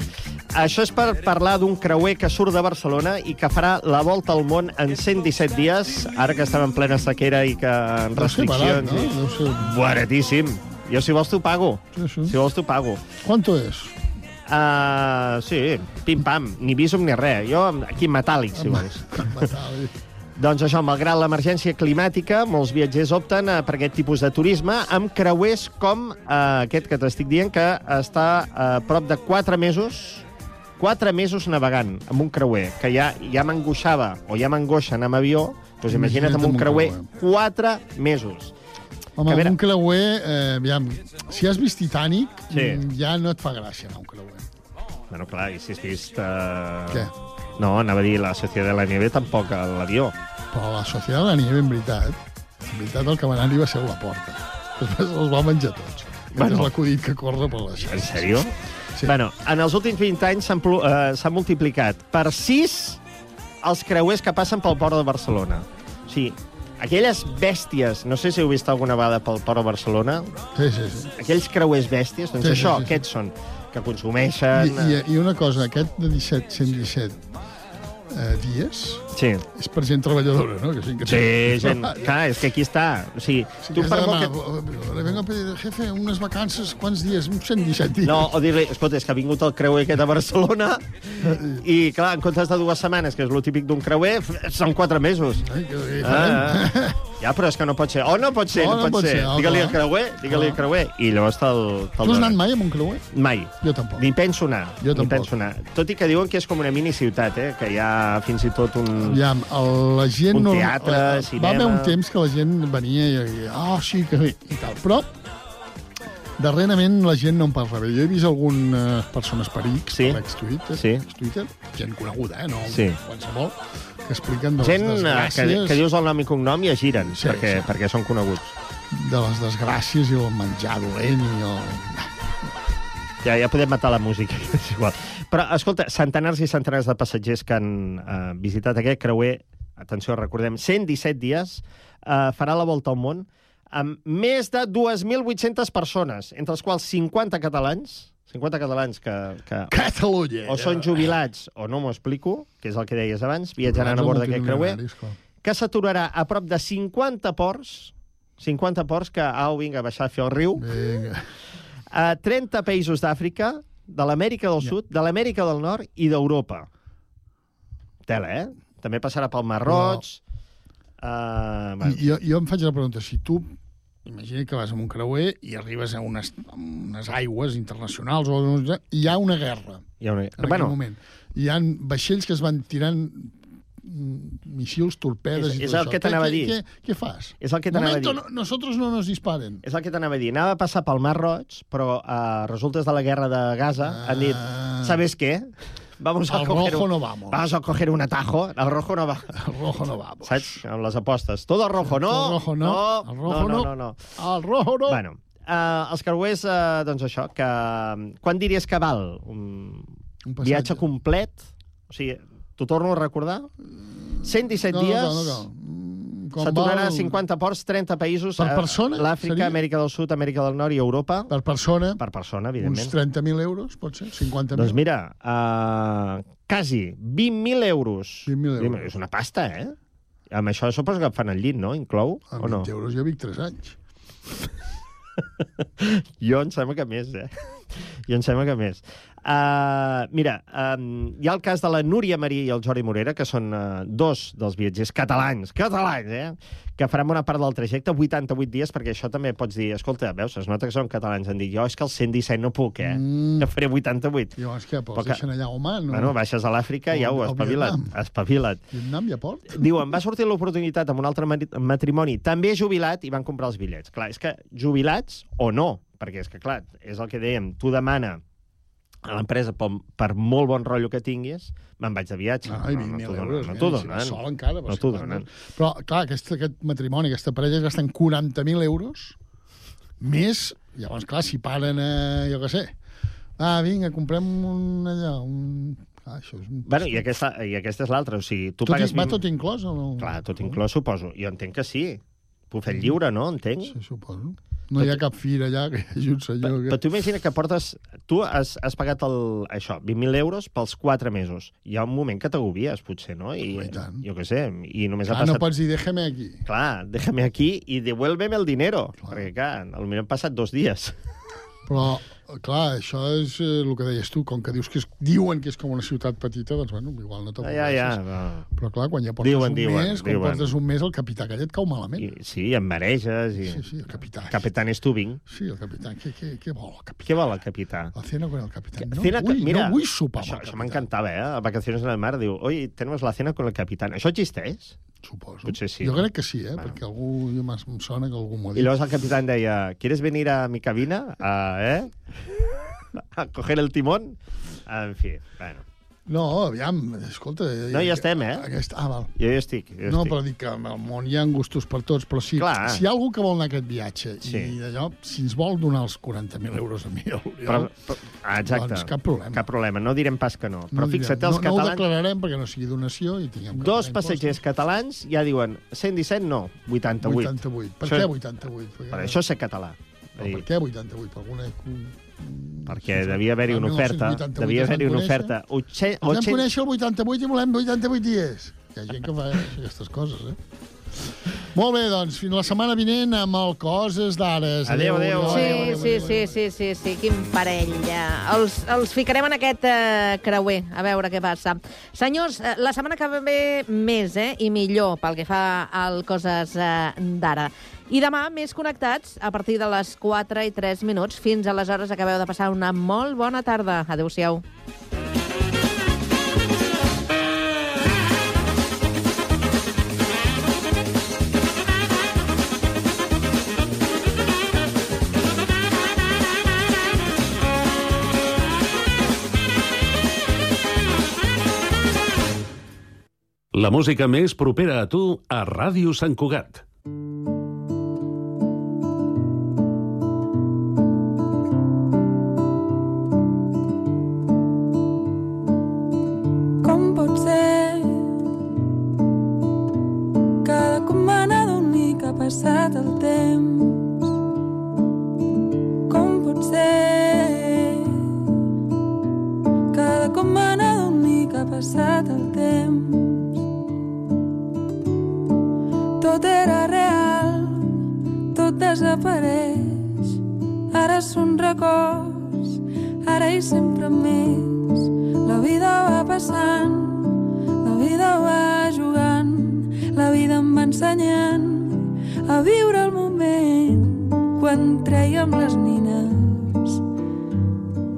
Speaker 19: Això és per parlar d'un creuer que surt de Barcelona i que farà la volta al món en 117 dies, ara que estem en plena sequera i que en
Speaker 18: Deu barat,
Speaker 19: restriccions...
Speaker 18: no? Deu ser...
Speaker 19: Baratíssim. Jo, si vols, t'ho pago.
Speaker 18: Sí, sí.
Speaker 19: Si vols, t'ho pago.
Speaker 18: ¿Cuánto es?
Speaker 19: Uh, sí, pim-pam, ni visum ni res. Jo aquí metàl·lic, si vols. Doncs això, malgrat l'emergència climàtica, molts viatgers opten eh, per aquest tipus de turisme amb creuers com eh, aquest que t'estic dient, que està a prop de 4 mesos 4 mesos navegant amb un creuer, que ja, ja m'angoixava o ja m'angoixa anar amb avió, doncs imagina't amb un creuer 4 mesos.
Speaker 18: Home,
Speaker 19: Que a veure-
Speaker 18: un creuer, eh, aviam, si has vist Titanic,
Speaker 19: Sí.
Speaker 18: mm, ja no et fa gràcia anar a un creuer.
Speaker 19: Bueno, clar, i si has vist... Uh...
Speaker 18: Què?
Speaker 19: No, anava a dir la Societat de la Nieve tampoc a l'avió.
Speaker 18: Però la Societat de la Nieve, en veritat, en veritat el que va anar-hi va ser a la porta. Després els va menjar tots.
Speaker 19: Bueno.
Speaker 18: és l'acudit que corre per la xarxa.
Speaker 19: En sèrio? Sí. Bueno, en els últims 20 anys s'han eh, s'ha multiplicat per 6 els creuers que passen pel port de Barcelona. O sigui, aquelles bèsties, no sé si heu vist alguna vegada pel port de Barcelona,
Speaker 18: Sí, sí, sí.
Speaker 19: aquells creuers bèsties, doncs
Speaker 18: sí,
Speaker 19: això,
Speaker 18: sí, sí.
Speaker 19: aquests són, que consumeixen...
Speaker 18: I, i, I una cosa, aquest de 17, 117 eh, dies
Speaker 19: Sí.
Speaker 18: és per gent treballadora, no? Que, sí, que
Speaker 19: Sí, gent... Clar, és que aquí està. O sigui,
Speaker 18: Sí,
Speaker 19: tu per
Speaker 18: has de
Speaker 19: molt que...
Speaker 18: Le vengo a pedir, jefe, unes vacances, quants dies? Uns 117 dies.
Speaker 19: No, o dir-li, escolta, és que ha vingut el creuer aquest a Barcelona i, clar, en comptes de dues setmanes, que és lo típic d'un creuer, són quatre mesos.
Speaker 18: Ai, que.
Speaker 19: Ah, ah. Ja, però és que no pot ser. O no pot ser,
Speaker 18: Oh,
Speaker 19: no, pot, ser.
Speaker 18: ah,
Speaker 19: Digue-li al creuer, digue-li al creuer. I llavors te'l... te
Speaker 18: Tu has anat mai amb un creuer?
Speaker 19: Mai.
Speaker 18: Jo tampoc.
Speaker 19: Ni penso anar.
Speaker 18: Jo
Speaker 19: ni
Speaker 18: tampoc.
Speaker 19: penso anar. Tot i que diuen que és com una miniciutat, eh? que hi ha fins i tot un...
Speaker 18: Aviam, el, la gent...
Speaker 19: Un
Speaker 18: no-
Speaker 19: teatre,
Speaker 18: Va
Speaker 19: cinema.
Speaker 18: haver un temps que la gent venia i deia, ah, sí, que bé, i tal. Però, darrerament, la gent no en parla bé. Jo he vist algunes persones per X,
Speaker 19: Sí.
Speaker 18: per ex-Twitter,
Speaker 19: Sí.
Speaker 18: ex-Twitter, gent coneguda, eh, no
Speaker 19: Sí.
Speaker 18: qualsevol, que expliquen de les
Speaker 19: Gent eh, que,
Speaker 18: desgràcies,
Speaker 19: que dius el nom i cognom i es giren,
Speaker 18: Sí,
Speaker 19: perquè,
Speaker 18: sí.
Speaker 19: perquè són coneguts.
Speaker 18: de les desgràcies i el menjar dolent i el...
Speaker 19: Ja, ja podem matar la música, és igual. Però, escolta, centenars i centenars de passatgers que han eh, visitat aquest creuer, atenció, recordem, 117 dies, eh, farà la volta al món amb més de 2.800 persones, entre els quals 50 catalans, 50 catalans que, que
Speaker 18: Catalunya!
Speaker 19: o són jubilats o no m'ho explico, que és el que deies abans, viatjaran a bord d'aquest creuer, que s'aturarà a prop de 50 ports, 50 ports que, au, vinga, a baixar a fer el riu,
Speaker 18: Vinga.
Speaker 19: a 30 països d'Àfrica, de l'Amèrica del Sud, de l'Amèrica del Nord i d'Europa. Tela, eh? També passarà pel Mar Roig... Uh, bueno,
Speaker 18: jo, jo em faig la pregunta, si tu imagina que vas amb un creuer i arribes a unes, a unes aigües internacionals o hi ha una guerra
Speaker 19: hi ha una...
Speaker 18: en
Speaker 19: Bueno,
Speaker 18: moment. Hi ha vaixells que es van tirant missils, torpedes
Speaker 19: És-
Speaker 18: i
Speaker 19: és
Speaker 18: tot
Speaker 19: el
Speaker 18: això.
Speaker 19: que t'anava a
Speaker 18: Què-
Speaker 19: dir.
Speaker 18: Què, què fas?
Speaker 19: És el que t'anava a dir.
Speaker 18: no, nosotros no nos disparen.
Speaker 19: és el que t'anava a dir. Anava a passar pel Mar Roig, però a resultes de la guerra de Gaza han dit, ¿sabes qué? Vamos a
Speaker 18: Al
Speaker 19: coger
Speaker 18: rojo
Speaker 19: un,
Speaker 18: no vamos.
Speaker 19: Vamos a coger un atajo. El rojo no va.
Speaker 18: El rojo no vamos.
Speaker 19: Saps? Amb les apostes. Todo rojo, no.
Speaker 18: El rojo no.
Speaker 19: No,
Speaker 18: El rojo
Speaker 19: no,
Speaker 18: no.
Speaker 19: no, no.
Speaker 18: El rojo no.
Speaker 19: Bueno, uh, els creuers, uh, doncs això, que... Quan diries que val un,
Speaker 18: Un
Speaker 19: viatge complet? O sigui, t'ho torno a recordar? 117
Speaker 18: no,
Speaker 19: dies...
Speaker 18: No, no, no. Mm, com
Speaker 19: S'aturarà
Speaker 18: val-
Speaker 19: 50 ports, 30 països.
Speaker 18: Per
Speaker 19: eh,
Speaker 18: persona,
Speaker 19: L'Àfrica,
Speaker 18: seria?
Speaker 19: Amèrica del Sud, Amèrica del Nord i Europa.
Speaker 18: Per persona?
Speaker 19: Per persona,
Speaker 18: Uns
Speaker 19: evidentment.
Speaker 18: 30.000 euros, pot ser? 50.000?
Speaker 19: Doncs mira, uh, quasi 20.000 euros.
Speaker 18: 20.000 euros.
Speaker 19: És una pasta, eh? Amb això suposo que fan el llit, no? Inclou,
Speaker 18: Amb
Speaker 19: o no?
Speaker 18: 20 euros jo vic 3 anys.
Speaker 19: Jo em sembla que més, eh? Jo em sembla que més. Uh, mira, um, hi ha el cas de la Núria Marí i el Jordi Morera, que són uh, dos dels viatgers catalans, catalans, eh? Que faran bona part del trajecte, 88 dies, perquè això també pots dir, escolta, veus, es nota que són catalans, em dic, jo és que els 117 no puc, eh? Mm. faré 88.
Speaker 18: I llavors què,
Speaker 19: Però
Speaker 18: pots
Speaker 19: que-
Speaker 18: deixen allà, home? No?
Speaker 19: Bueno, baixes a l'Àfrica i
Speaker 18: O-
Speaker 19: au,
Speaker 18: o
Speaker 19: espavila't,
Speaker 18: Vietnam.
Speaker 19: espavila't.
Speaker 18: Vietnam ja pot?
Speaker 19: Diuen, va sortir l'oportunitat amb un altre matrimoni, també jubilat, i van comprar els bitllets. Clar, és que jubilats o no, perquè és que, clar, és el que dèiem, tu demana a l'empresa, per, per molt bon rotllo que tinguis, me'n vaig de viatge.
Speaker 18: Ai,
Speaker 19: no,
Speaker 18: 20.000
Speaker 19: t'ho donen, no
Speaker 18: nen,
Speaker 19: t'ho donen.
Speaker 18: Sol encara,
Speaker 19: no t'ho donen.
Speaker 18: Però, clar, aquest, aquest matrimoni, aquesta parella es gasten 40.000 euros, més, llavors, clar, si paren a, jo què sé, ah, vinga, comprem un allà, un... Ah, això és un...
Speaker 19: Bueno, i aquesta, i aquesta és l'altra, o sigui, tu
Speaker 18: Tot
Speaker 19: pagues...
Speaker 18: va tot inclòs o no?
Speaker 19: Clar, tot inclòs, suposo. Jo entenc que sí. Bufet lliure, no? Entenc.
Speaker 18: Sí, suposo. No hi ha cap fira allà que hi hagi un senyor que...
Speaker 19: Però tu imagina que portes... Tu has, has pagat el, això, 20.000 euros pels 4 mesos. Hi ha un moment que t'agobies, potser, no? I, jo què sé, i només
Speaker 18: Clar,
Speaker 19: ha
Speaker 18: no
Speaker 19: passat...
Speaker 18: pots dir, déjame aquí.
Speaker 19: Clar, déjame aquí i devuélveme el dinero. Clar. Perquè, clar, potser han passat dos dies.
Speaker 18: Però, clar, això és eh, el que deies tu, com que dius que és, diuen que és com una ciutat petita, doncs, bueno, igual no
Speaker 19: Ja, ja, ja.
Speaker 18: t'avorreixes.
Speaker 19: No.
Speaker 18: Però, clar, quan ja portes
Speaker 19: Diuen,
Speaker 18: un
Speaker 19: diuen,
Speaker 18: mes, quan
Speaker 19: diuen.
Speaker 18: portes un mes, el capità aquell et cau malament.
Speaker 19: I, sí, em mareges. I...
Speaker 18: Sí, sí, el capità.
Speaker 19: Capitán Stubing.
Speaker 18: Sí, el capità. Què, què, què vol el capità?
Speaker 19: Què vol el capità?
Speaker 18: La cena con el capità. No,
Speaker 19: Cena
Speaker 18: vull,
Speaker 19: mira,
Speaker 18: no vull sopar
Speaker 19: Això,
Speaker 18: amb el
Speaker 19: això
Speaker 18: capità.
Speaker 19: m'encantava, eh? A Vacaciones en el Mar diu, oi, tenemos la cena con el capitán. Això existeix?
Speaker 18: Suposo.
Speaker 19: Potser sí.
Speaker 18: Jo crec que sí, eh? Bueno. perquè algú, em sona que algú m'ho ha
Speaker 19: I
Speaker 18: dit.
Speaker 19: llavors el capitán deia, ¿quieres venir a mi cabina? A, eh? a coger el timón? En fi, bueno.
Speaker 18: No, aviam, escolta...
Speaker 19: No, ja estem, eh?
Speaker 18: Aquest, ah, val.
Speaker 19: Jo hi estic. Jo
Speaker 18: no,
Speaker 19: estic.
Speaker 18: però dic que el món hi ha gustos per tots, però si,
Speaker 19: Clar.
Speaker 18: si hi ha algú que vol anar a aquest viatge
Speaker 19: Sí.
Speaker 18: i d'allò, si ens vol donar els 40.000 euros a mi, l'Oriol,
Speaker 19: Però, però, ah, exacte.
Speaker 18: doncs cap problema.
Speaker 19: Cap problema, no direm pas que no. Però
Speaker 18: no,
Speaker 19: fixa't, els
Speaker 18: no, no ho
Speaker 19: catalans...
Speaker 18: declararem perquè no sigui donació i tinguem
Speaker 19: Dos passatgers catalans ja diuen 117 no, 88.
Speaker 18: 88. Per
Speaker 19: Això-
Speaker 18: què 88? Perquè,
Speaker 19: Per això ser català.
Speaker 18: Però per què 88? Per alguna...
Speaker 19: Perquè devia haver-hi una oferta.
Speaker 18: 1988
Speaker 19: Devia haver-hi una oferta. Oche-
Speaker 18: Ens vam
Speaker 19: 80
Speaker 18: conèixer el 88 i volem 88 dies. Hi ha gent que fa aquestes coses, eh? Molt bé, doncs, fins la setmana vinent amb el Coses d'Ares.
Speaker 19: Adéu, adéu.
Speaker 4: Sí, sí, sí, sí, sí, sí, quin parell. ja. Els, els ficarem en aquest eh, creuer, a veure què passa. Senyors, eh, la setmana que ve més eh, i millor pel que fa al Coses eh, d'ara. I demà més connectats a partir de les 4 i 3 minuts. Fins aleshores acabeu de passar una molt bona tarda. Adéu-siau.
Speaker 21: La música més propera a tu a Ràdio Sant Cugat.
Speaker 22: Records, ara i sempre més. La vida va passant, la vida va jugant, la vida em va ensenyant a viure el moment quan trèiem les nines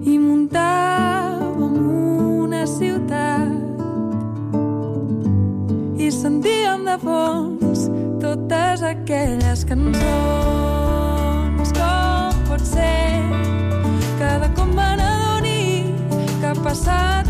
Speaker 22: i muntàvem una ciutat i sentíem de fons totes aquelles cançons. Que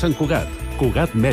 Speaker 21: Sant Cugat, Cugat Mèdia.